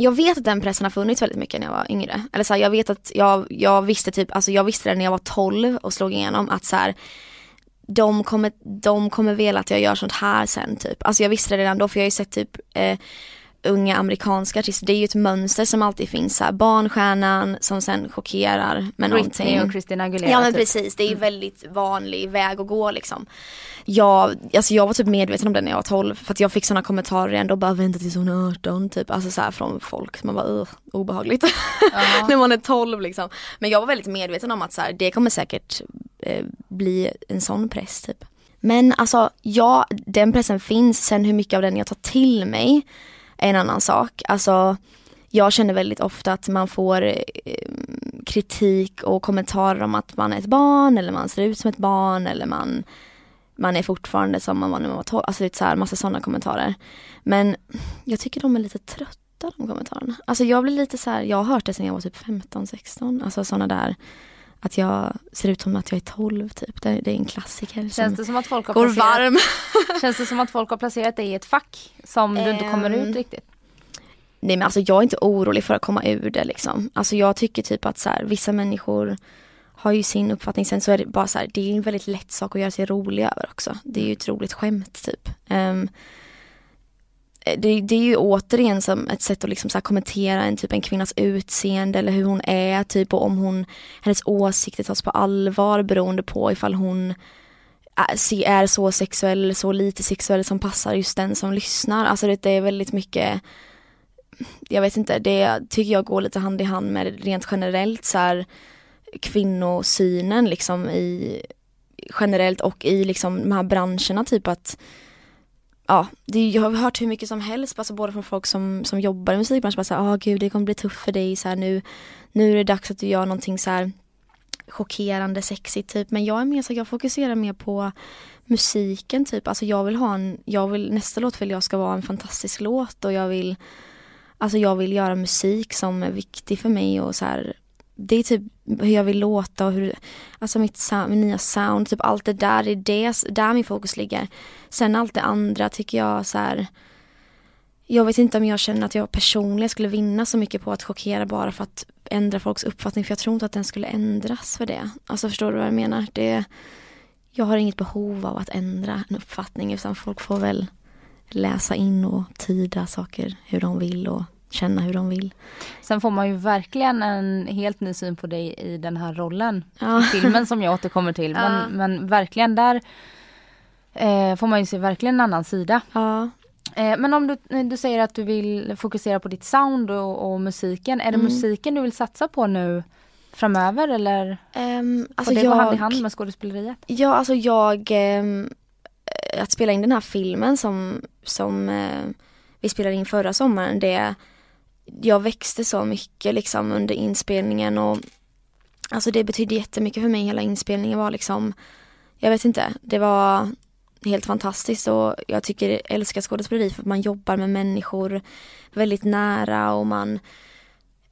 Jag vet att den pressen har funnits väldigt mycket när jag var yngre. Eller så här, jag vet att jag, jag visste typ, alltså jag visste det när jag var 12 och slog igenom att så här, de kommer, de kommer vilja att jag gör sånt här sen typ. Alltså jag visste det redan då för jag har ju sett typ eh, unga amerikanska artister, det är ju ett mönster som alltid finns här. Barnstjärnan som sen chockerar med Britney någonting. och Christina Aguilera. Ja men typ. precis, det är ju mm. väldigt vanlig väg att gå liksom. Jag, alltså jag var typ medveten om det när jag var 12 för att jag fick sådana kommentarer ändå bara vänta tills hon är 18 typ. Alltså så här från folk, man bara obehagligt. Ja. när man är 12 liksom. Men jag var väldigt medveten om att så här, det kommer säkert eh, bli en sån press typ. Men alltså ja, den pressen finns, sen hur mycket av den jag tar till mig är en annan sak. Alltså jag känner väldigt ofta att man får eh, kritik och kommentarer om att man är ett barn eller man ser ut som ett barn eller man man är fortfarande som man var när man var 12, alltså lite så här, massa sådana kommentarer. Men jag tycker de är lite trötta de kommentarerna. Alltså jag blir lite så här, jag har hört det sen jag var typ 15, 16, alltså sådana där att jag ser ut som att jag är 12 typ. Det, det är en klassiker. Känns det som att folk har går placerat, varm. Känns det som att folk har placerat dig i ett fack som du inte kommer Ehm, ut riktigt? Nej men alltså jag är inte orolig för att komma ur det liksom. Alltså jag tycker typ att så här, vissa människor har ju sin uppfattning. Sen så är det bara så här, det är en väldigt lätt sak att göra sig rolig över också. Det är ju ett roligt skämt typ. Ehm, det, det är ju återigen som ett sätt att liksom så kommentera en typ en kvinnas utseende eller hur hon är typ och om hon, hennes åsikter tas på allvar beroende på ifall hon är, så sexuell eller så lite sexuell som passar just den som lyssnar. Alltså det, det är väldigt mycket jag vet inte, det tycker jag går lite hand i hand med rent generellt så här kvinnosynen liksom i generellt och i liksom de här branscherna typ att Ja, det, jag har hört hur mycket som helst, alltså både från folk som, som jobbar i musikbranschen, bara såhär, ah gud det kommer bli tufft för dig så här, nu, nu är det dags att du gör någonting så här chockerande, sexigt typ. Men jag är mer så jag fokuserar mer på musiken typ. Alltså jag vill ha en, jag vill, nästa låt vill jag ska vara en fantastisk låt och jag vill Alltså jag vill göra musik som är viktig för mig och så här, det är typ hur jag vill låta och hur, alltså mitt, sound, mitt nya sound, typ allt det där, det är det, där min fokus ligger. Sen allt det andra tycker jag så här. Jag vet inte om jag känner att jag personligen skulle vinna så mycket på att chockera bara för att ändra folks uppfattning för jag tror inte att den skulle ändras för det. Alltså förstår du vad jag menar? Det, jag har inget behov av att ändra en uppfattning utan folk får väl läsa in och tyda saker hur de vill och känna hur de vill. Sen får man ju verkligen en helt ny syn på dig i den här rollen. Ja. Filmen som jag återkommer till. Ja. Men, men verkligen där eh, får man ju se verkligen en annan sida. Ja, Eh, men om du, du säger att du vill fokusera på ditt sound och, och musiken. Är det Mm. musiken du vill satsa på nu framöver eller um, alltså det jag, hand i hand med skådespeleriet? Ja, alltså jag, eh, att spela in den här filmen som, som eh, vi spelade in förra sommaren, det, jag växte så mycket liksom under inspelningen och alltså det betydde jättemycket för mig, hela inspelningen var liksom, jag vet inte, det var helt fantastiskt och jag tycker, jag älskar skådespeleri för att man jobbar med människor väldigt nära och man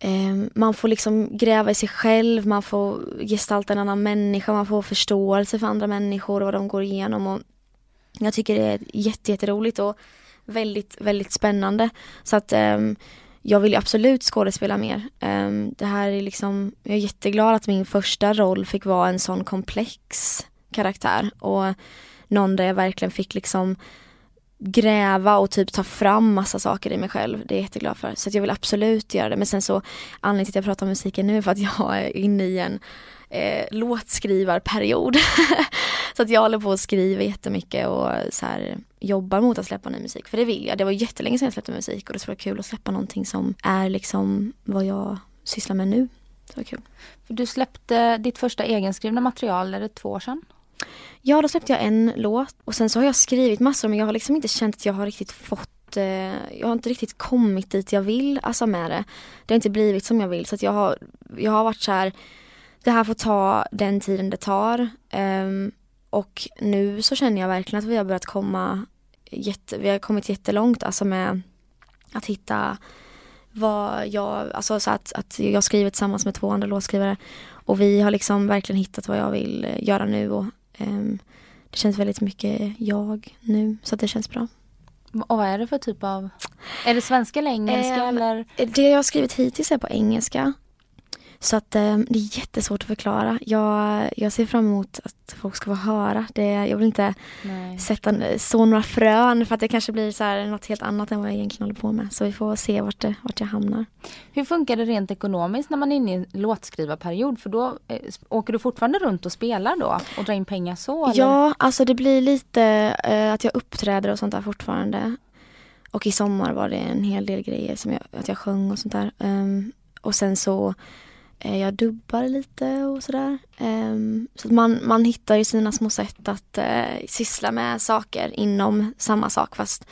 Eh, man får liksom gräva i sig själv, man får gestalta en annan människa, man får förståelse för andra människor och vad de går igenom. Och jag tycker det är jätte, och väldigt, väldigt spännande. Så att eh, jag vill ju absolut skådespela mer. Ehm, det här är liksom, jag är jätteglad att min första roll fick vara en sån komplex karaktär och någon där jag verkligen fick liksom gräva och typ ta fram massa saker i mig själv. Det är jag jätteglad för. Så att jag vill absolut göra det. Men sen så anledningen till att jag pratar om musiken nu är för att jag är inne i en eh, låtskrivarperiod. så att jag håller på att skriva jättemycket och så här, jobbar mot att släppa ny musik. För det vill jag. Det var jättelänge sedan jag släppte musik och det skulle vara kul att släppa någonting som är liksom vad jag sysslar med nu. Det var kul. För du släppte ditt första egenskrivna material, är det två år sedan? Ja, då släppte jag en låt och sen så har jag skrivit massor men jag har liksom inte känt att jag har riktigt fått eh, jag har inte riktigt kommit dit jag vill alltså med det. Det har inte blivit som jag vill så jag har, jag har varit så här det här får ta den tiden det tar. Ehm, och nu så känner jag verkligen att vi har börjat komma jätte, vi har kommit jättelångt alltså med att hitta vad jag, alltså så att, att jag skriver tillsammans med två andra låtskrivare och vi har liksom verkligen hittat vad jag vill eh, göra nu och ehm, det känns väldigt mycket jag nu så det känns bra. Och vad är det för typ av... Är det svenska eller engelska Ehm, eller? Det jag har skrivit hittills är på engelska. Så att eh, det är jättesvårt att förklara. Jag, jag ser fram emot att folk ska få höra. Det, jag vill inte Nej. sätta så några frön för att det kanske blir så här något helt annat än vad jag egentligen håller på med. Så vi får se vart, det, vart jag hamnar. Hur funkar det rent ekonomiskt när man är inne i en låtskrivarperiod? För då eh, åker du fortfarande runt och spelar då och drar in pengar så? Eller? Ja, alltså det blir lite eh, att jag uppträder och sånt där fortfarande. Och i sommar var det en hel del grejer som jag, att jag sjöng och sånt där. Ehm, och sen så eh, Eh, jag dubbar lite och sådär. Ehm, så att man, man hittar ju sina små sätt att uh, syssla med saker inom samma sak. Fast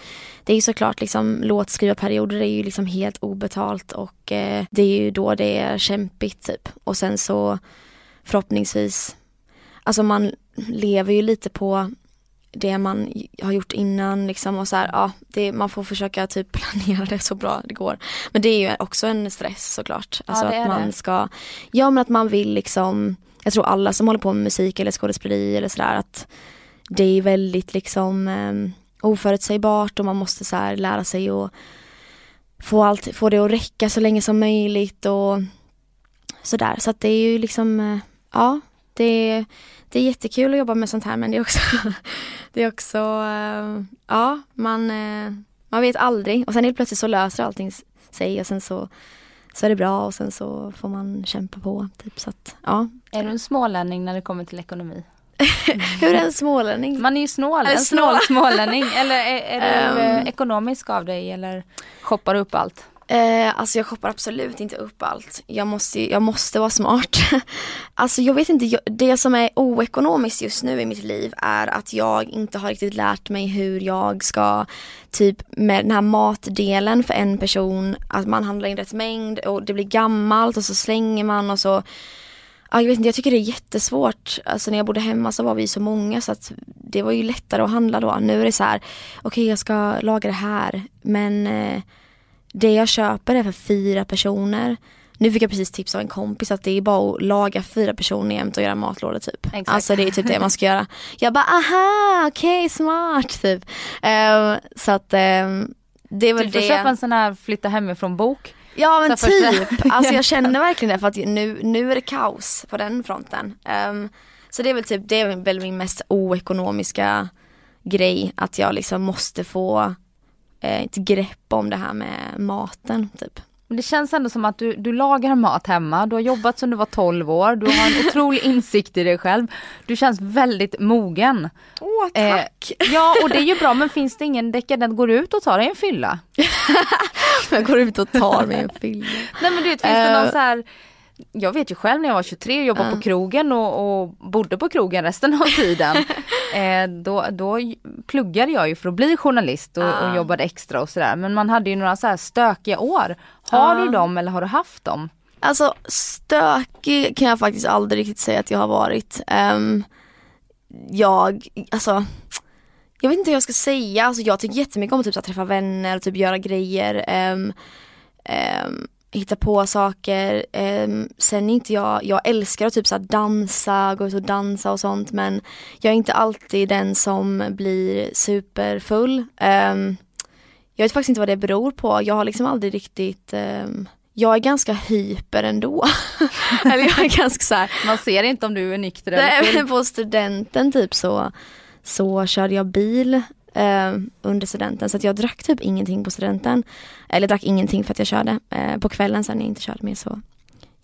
det är ju såklart liksom låtskrivarperioder är ju liksom helt obetalt och eh, det är ju då det är kämpigt typ. Och sen så förhoppningsvis, alltså man lever ju lite på det man har gjort innan liksom och så här, ja, det, man får försöka typ planera det så bra det går. Men det är ju också en stress såklart. Alltså är att man det. ska, ja men att man vill liksom, jag tror alla som håller på med musik eller skådespeleri eller sådär att det är väldigt liksom um, oförutsägbart och man måste så här lära sig att få, allt, få det att räcka så länge som möjligt och sådär. Så att det är ju liksom, eh, ja, det är, det är jättekul att jobba med sånt här men det är också, det är också, eh, ja, man, eh, man vet aldrig och sen helt plötsligt så löser allting sig och sen så, så är det bra och sen så får man kämpa på. Typ, så att, ja. Är du en smålänning när det kommer till ekonomi? Hur är en smålänning? Man är ju snål, Eller en snål smålänning. Eller är, är du eh, ekonomisk av dig eller shoppar du upp allt? Eh, alltså jag shoppar absolut inte upp allt. Jag måste, jag måste vara smart. alltså jag vet inte, jag, det som är oekonomiskt just nu i mitt liv är att jag inte har riktigt lärt mig hur jag ska, typ med den här matdelen för en person, att man handlar in rätt mängd och det blir gammalt och så slänger man och så jag vet inte, jag tycker det är jättesvårt. Alltså när jag bodde hemma så var vi så många så att det var ju lättare att handla då. Nu är det så här, okej jag ska laga det här men eh, det jag köper är för fyra personer. Nu fick jag precis tips av en kompis att det är bara att laga fyra personer jämt och göra matlådor typ. Exakt. Alltså det är typ det man ska göra. Jag bara aha, okej smart typ. Eh, så att eh, det är väl Du får det. köpa en sån här flytta hemifrån bok. Ja men Så första- typ, alltså jag känner verkligen det för att nu, nu är det kaos på den fronten. Ehm, så det är väl typ, det är väl min mest oekonomiska grej, att jag liksom måste få ett grepp om det här med maten typ. Men det känns ändå som att du, du lagar mat hemma, du har jobbat sedan du var 12 år, du har en otrolig insikt i dig själv. Du känns väldigt mogen. Åh tack! ja och det är ju bra men finns det ingen dekadent, går du ut och tar dig en fylla? jag går ut och tar mig en film. Nej men du vet, finns det någon Eh. så här jag vet ju själv när jag var 23 och jobbade på krogen och, och bodde på krogen resten av tiden. eh, då, då pluggade jag ju för att bli journalist och, Ah. och jobbade extra och sådär. Men man hade ju några så här stökiga år. Har Ah. du dem eller har du haft dem? Alltså stökig kan jag faktiskt aldrig riktigt säga att jag har varit. Ehm, jag, alltså jag vet inte hur jag ska säga, alltså jag tycker jättemycket om att typ, här, träffa vänner och typ göra grejer. ehm, ehm, hitta på saker. Um, sen är inte jag, jag älskar att typ så dansa, gå ut och dansa och sånt men jag är inte alltid den som blir superfull. Um, jag vet faktiskt inte vad det beror på. Jag har liksom aldrig riktigt ehm, jag är ganska hyper ändå. Eller jag är ganska så här, Man ser inte om du är nykter eller Nej, men på studenten typ så, så körde jag bil eh, under studenten så att jag drack typ ingenting på studenten. Eller drack ingenting för att jag körde. Eh, på kvällen sen när jag inte körde mer så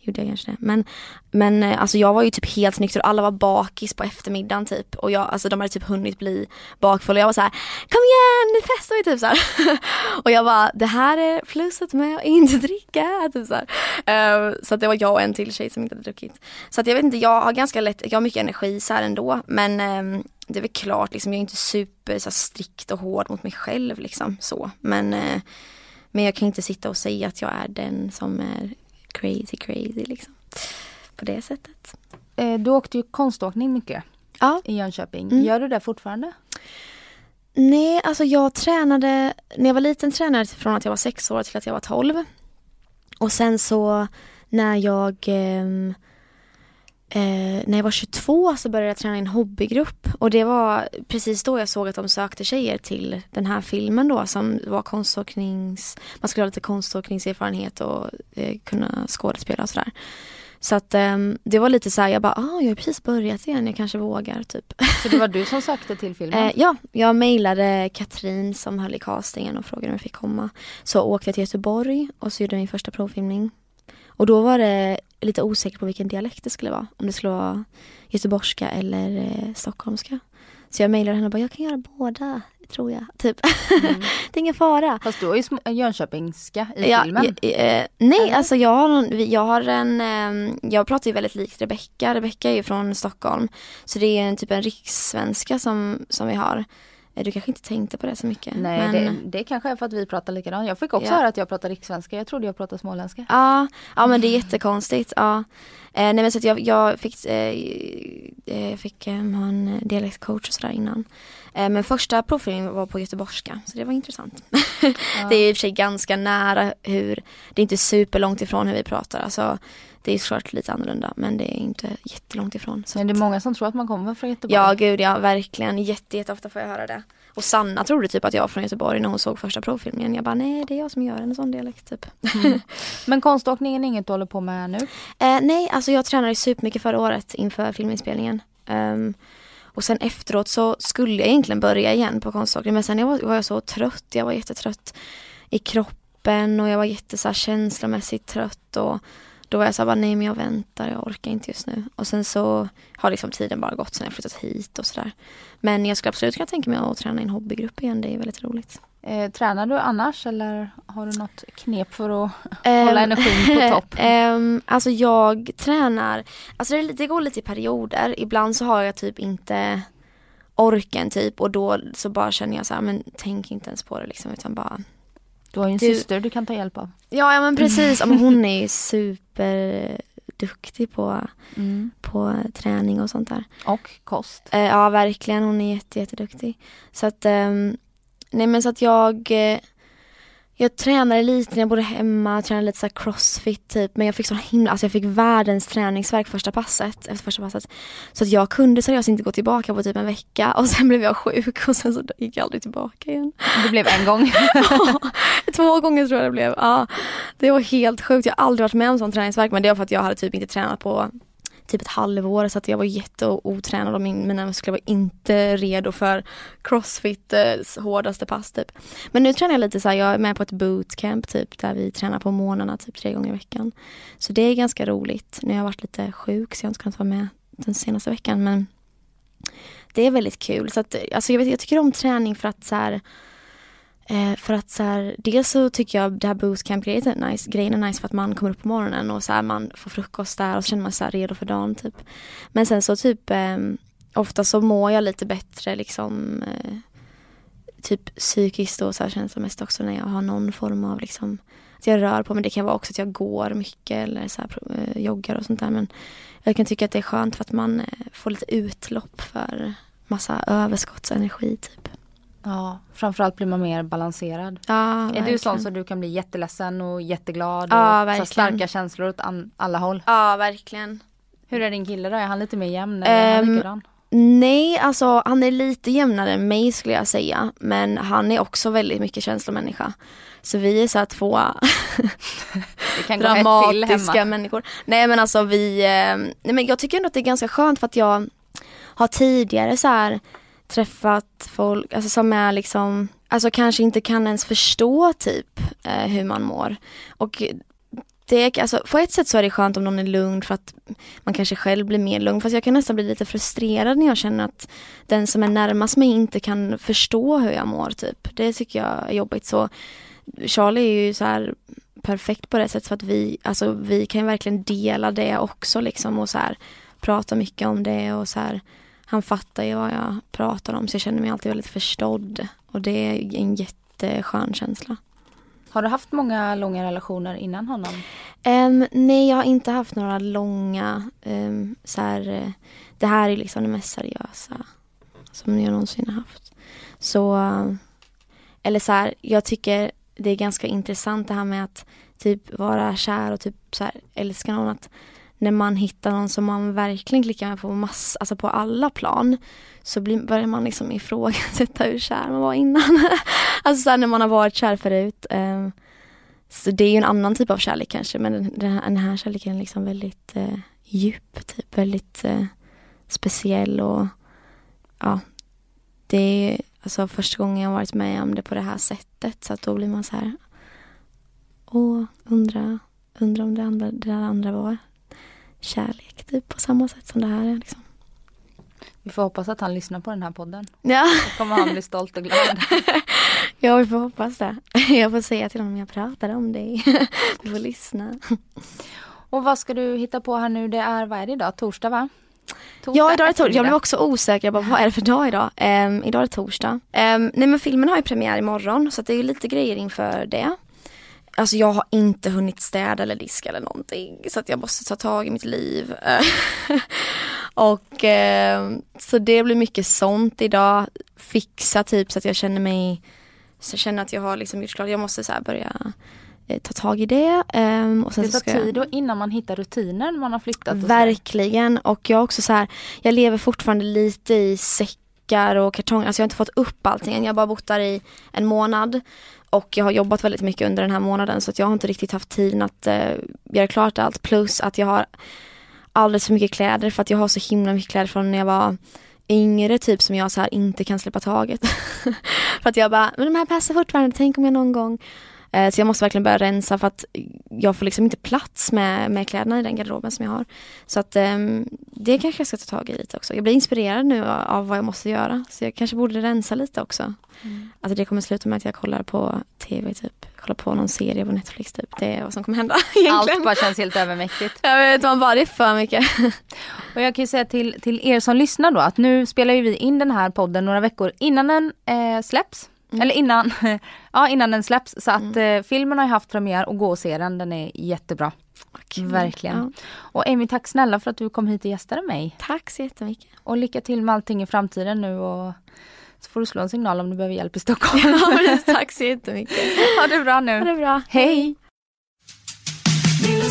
gjorde jag kanske det. Men, men eh, alltså jag var ju typ helt nykter och alla var bakis på eftermiddagen typ. Och jag, alltså de hade typ hunnit bli bakfulla och jag var så här: kom igen nu festar vi typ så här. och jag bara, det här är pluset med att inte dricka. Typ så här. Eh, så att det var jag och en till tjej som inte hade druckit. Så att jag vet inte, jag har ganska lätt, jag har mycket energi så här ändå. Men um, det är väl klart, liksom, jag är inte super så här, strikt och hård mot mig själv liksom så. Men, eh, men jag kan inte sitta och säga att jag är den som är crazy crazy liksom. På det sättet. Eh, Du åkte ju konståkning mycket Ja. i Jönköping. Mm. Gör du det fortfarande? Nej, alltså jag tränade, när jag var liten tränade jag från att jag var sex år till att jag var tolv. Och sen så när jag ehm, eh, när jag var 22 så började jag träna i en hobbygrupp och det var precis då jag såg att de sökte tjejer till den här filmen då som var konståknings, man skulle ha lite konståkningserfarenhet och eh, kunna skådespela och sådär. Så att um, det var lite så här, jag bara, ah, jag har precis börjat igen, jag kanske vågar typ. Så det var du som sökte till filmen? eh, ja, jag mejlade Katrin som höll i castingen och frågade om jag fick komma. Så åkte jag till Göteborg och så gjorde jag min första provfilmning. Och då var det lite osäker på vilken dialekt det skulle vara. Om det skulle vara göteborgska eller eh, stockholmska. Så jag mejlade henne och bara, jag kan göra båda, tror jag. Typ. Mm. det är ingen fara. Fast du har ju Jönköpingska i ja, filmen. Eh, nej, eller? alltså jag har, jag har en, eh, jag pratar ju väldigt likt Rebecka. Rebecka är ju från Stockholm. Så det är en typ en rikssvenska som, som vi har. Eh, du kanske inte tänkte på det så mycket? Nej, men... det, det kanske är för att vi pratar likadant. Jag fick också ja. höra att jag pratar rikssvenska. Jag trodde jag pratade småländska. Ja, ja men det är jättekonstigt. Ja. Eh, nej men så att jag, jag fick, eh, jag fick eh, ha en dialektcoach och sådär innan. Eh, men första provfilmningen var på göteborgska så det var intressant. Ja. det är i och för sig ganska nära hur, det är inte superlångt ifrån hur vi pratar. Alltså, det är såklart lite annorlunda men det är inte jättelångt ifrån. Så men det är många som tror att man kommer från Göteborg. Ja gud ja, verkligen. Jätte, jätteofta får jag höra det. Och Sanna trodde typ att jag var från Göteborg när hon såg första provfilmningen. Jag bara nej det är jag som gör en sån dialekt typ. Mm. Men konståkningen är inget du håller på med nu? Eh, nej, alltså jag tränade supermycket förra året inför filminspelningen. Um, och sen efteråt så skulle jag egentligen börja igen på konståkning men sen var, var jag så trött. Jag var jättetrött i kroppen och jag var jätte så här, känslomässigt trött och då var jag såhär, nej men jag väntar, jag orkar inte just nu. Och sen så har liksom tiden bara gått sen jag flyttat hit och sådär. Men jag skulle absolut kunna tänka mig att träna i en hobbygrupp igen, det är väldigt roligt. Eh, tränar du annars eller har du något knep för att um, hålla energin på topp? Um, alltså jag tränar, alltså det, det, går lite i perioder. Ibland så har jag typ inte orken typ och då så bara känner jag så här, men tänk inte ens på det liksom utan bara Du har ju en du, syster du kan ta hjälp av. Ja, ja men precis, ja, men hon är ju superduktig på, mm. på träning och sånt där. Och kost. Uh, ja verkligen, hon är jätte, jätteduktig. Så att um, Nej men så att jag eh, jag tränade lite när jag bodde hemma, tränade lite så crossfit typ men jag fick så himla, alltså jag fick världens träningsverk första passet, efter första passet. Så att jag kunde seriöst inte gå tillbaka på typ en vecka och sen blev jag sjuk och sen så gick jag aldrig tillbaka igen. Det blev en gång? två gånger tror jag det blev. Ja, det var helt sjukt, jag har aldrig varit med om sån träningsverk men det var för att jag hade typ inte tränat på typ ett halvår så att jag var jätteotränad och min, mina muskler var inte redo för crossfit eh, hårdaste pass typ. Men nu tränar jag lite så här, jag är med på ett bootcamp typ där vi tränar på morgnarna typ tre gånger i veckan. Så det är ganska roligt. Nu har jag varit lite sjuk så jag har inte kunnat vara med den senaste veckan men det är väldigt kul. Så att, alltså jag, vet, jag tycker om träning för att så här, Eh, för att så här, dels så tycker jag det här bootcamp-grejen är nice. Grejen är nice för att man kommer upp på morgonen och så här, man får frukost där och så känner man sig redo för dagen typ. Men sen så typ eh, ofta så mår jag lite bättre liksom eh, typ psykiskt och så här känslomässigt också när jag har någon form av liksom att jag rör på mig. Det kan vara också att jag går mycket eller så här, eh, joggar och sånt där. Men jag kan tycka att det är skönt för att man eh, får lite utlopp för massa överskottsenergi typ. Ja, framförallt blir man mer balanserad. Ja, är verkligen. du sån så du kan bli jätteledsen och jätteglad ja, och så starka känslor åt alla håll? Ja, verkligen. Hur är din kille då? Är han lite mer jämn eller um, är han ehm, Nej, alltså han är lite jämnare än mig skulle jag säga. Men han är också väldigt mycket känslomänniska. Så vi är så här två dramatiska människor. Nej men alltså vi, eh, nej men jag tycker ändå att det är ganska skönt för att jag har tidigare så här träffat folk alltså som är liksom, alltså kanske inte kan ens förstå typ eh, hur man mår. Och det, alltså, på ett sätt så är det skönt om någon är lugn för att man kanske själv blir mer lugn. Fast jag kan nästan bli lite frustrerad när jag känner att den som är närmast mig inte kan förstå hur jag mår. Typ. Det tycker jag är jobbigt. Så Charlie är ju så här perfekt på det sättet för att vi, alltså, vi kan verkligen dela det också liksom och så här, prata mycket om det och så här, han fattar ju vad jag pratar om så jag känner mig alltid väldigt förstådd. Och det är en jätteskön känsla. Har du haft många långa relationer innan honom? Um, nej, jag har inte haft några långa. Um, så här, uh, det här är liksom det mest seriösa som jag någonsin har haft. Så, eller så här, jag tycker det är ganska intressant det här med att typ vara kär och typ så här, älska någon. Att när man hittar någon som man verkligen klickar med på mass, alltså på alla plan så blir, börjar man liksom ifrågasätta hur kär man var innan. alltså så när man har varit kär förut. Eh, Så det är ju en annan typ av kärlek kanske men den, den, här, den här kärleken är liksom väldigt eh, djup, typ väldigt eh, speciell och ja, det är alltså första gången jag varit med om det på det här sättet så att då blir man så här, åh, undra, undra om det, andra, det där andra var kärlek typ på samma sätt som det här är liksom. Vi får hoppas att han lyssnar på den här podden. Ja. Då kommer han bli stolt och glad. ja, vi får hoppas det. Jag får säga till honom, jag pratade om dig. Du får lyssna. Och vad ska du hitta på här nu? Det är, vad är det idag? Torsdag va? Torsdag ja, idag är torsdag. Jag blev också osäker. Jag bara, vad är det för dag idag? Um, idag är det torsdag. Um, nej men filmen har ju premiär imorgon så det är ju lite grejer inför det. Alltså jag har inte hunnit städa eller diska eller någonting så att jag måste ta tag i mitt liv. och eh, så det blir mycket sånt idag. Fixa typ så att jag känner mig, så jag känner att jag har liksom gjort klart. Jag måste så börja eh, ta tag i det. ehm, och sen Det så tar ska jag- tid och innan man hittar rutiner när man har flyttat. Och så. Verkligen och jag också så här, jag lever fortfarande lite i säckar och kartonger, alltså jag har inte fått upp allting än. Jag har bara bott där i en månad och jag har jobbat väldigt mycket under den här månaden så att jag har inte riktigt haft tiden att eh, göra klart allt plus att jag har alldeles för mycket kläder för att jag har så himla mycket kläder från när jag var yngre typ som jag så här inte kan släppa taget. för att jag bara, men de här passar fortfarande, tänk om jag någon gång så jag måste verkligen börja rensa för att jag får liksom inte plats med, med kläderna i den garderoben som jag har. Så att ehm, det kanske jag ska ta tag i lite också. Jag blir inspirerad nu av, vad jag måste göra. Så jag kanske borde rensa lite också. Alltså det kommer sluta med att jag kollar på tv typ. Kollar på någon serie på Netflix typ. Det är vad som kommer hända egentligen. Allt bara känns helt övermäktigt. Jag vet man bara, det är för mycket. Och jag kan ju säga till, till er som lyssnar då att nu spelar ju vi in den här podden några veckor innan den eh, släpps. Mm. Eller innan, ja, innan den släpps. Så att eh, filmen har ju haft premiär och gå och se den. Den är jättebra. Verkligen. Ja. Och Amy, tack snälla för att du kom hit och gästade mig. Tack så jättemycket. Och lycka till med allting i framtiden nu och så får du slå en signal om du behöver hjälp i Stockholm. Ja, tack så jättemycket. ha det bra nu. Ha det bra. Hej! Vill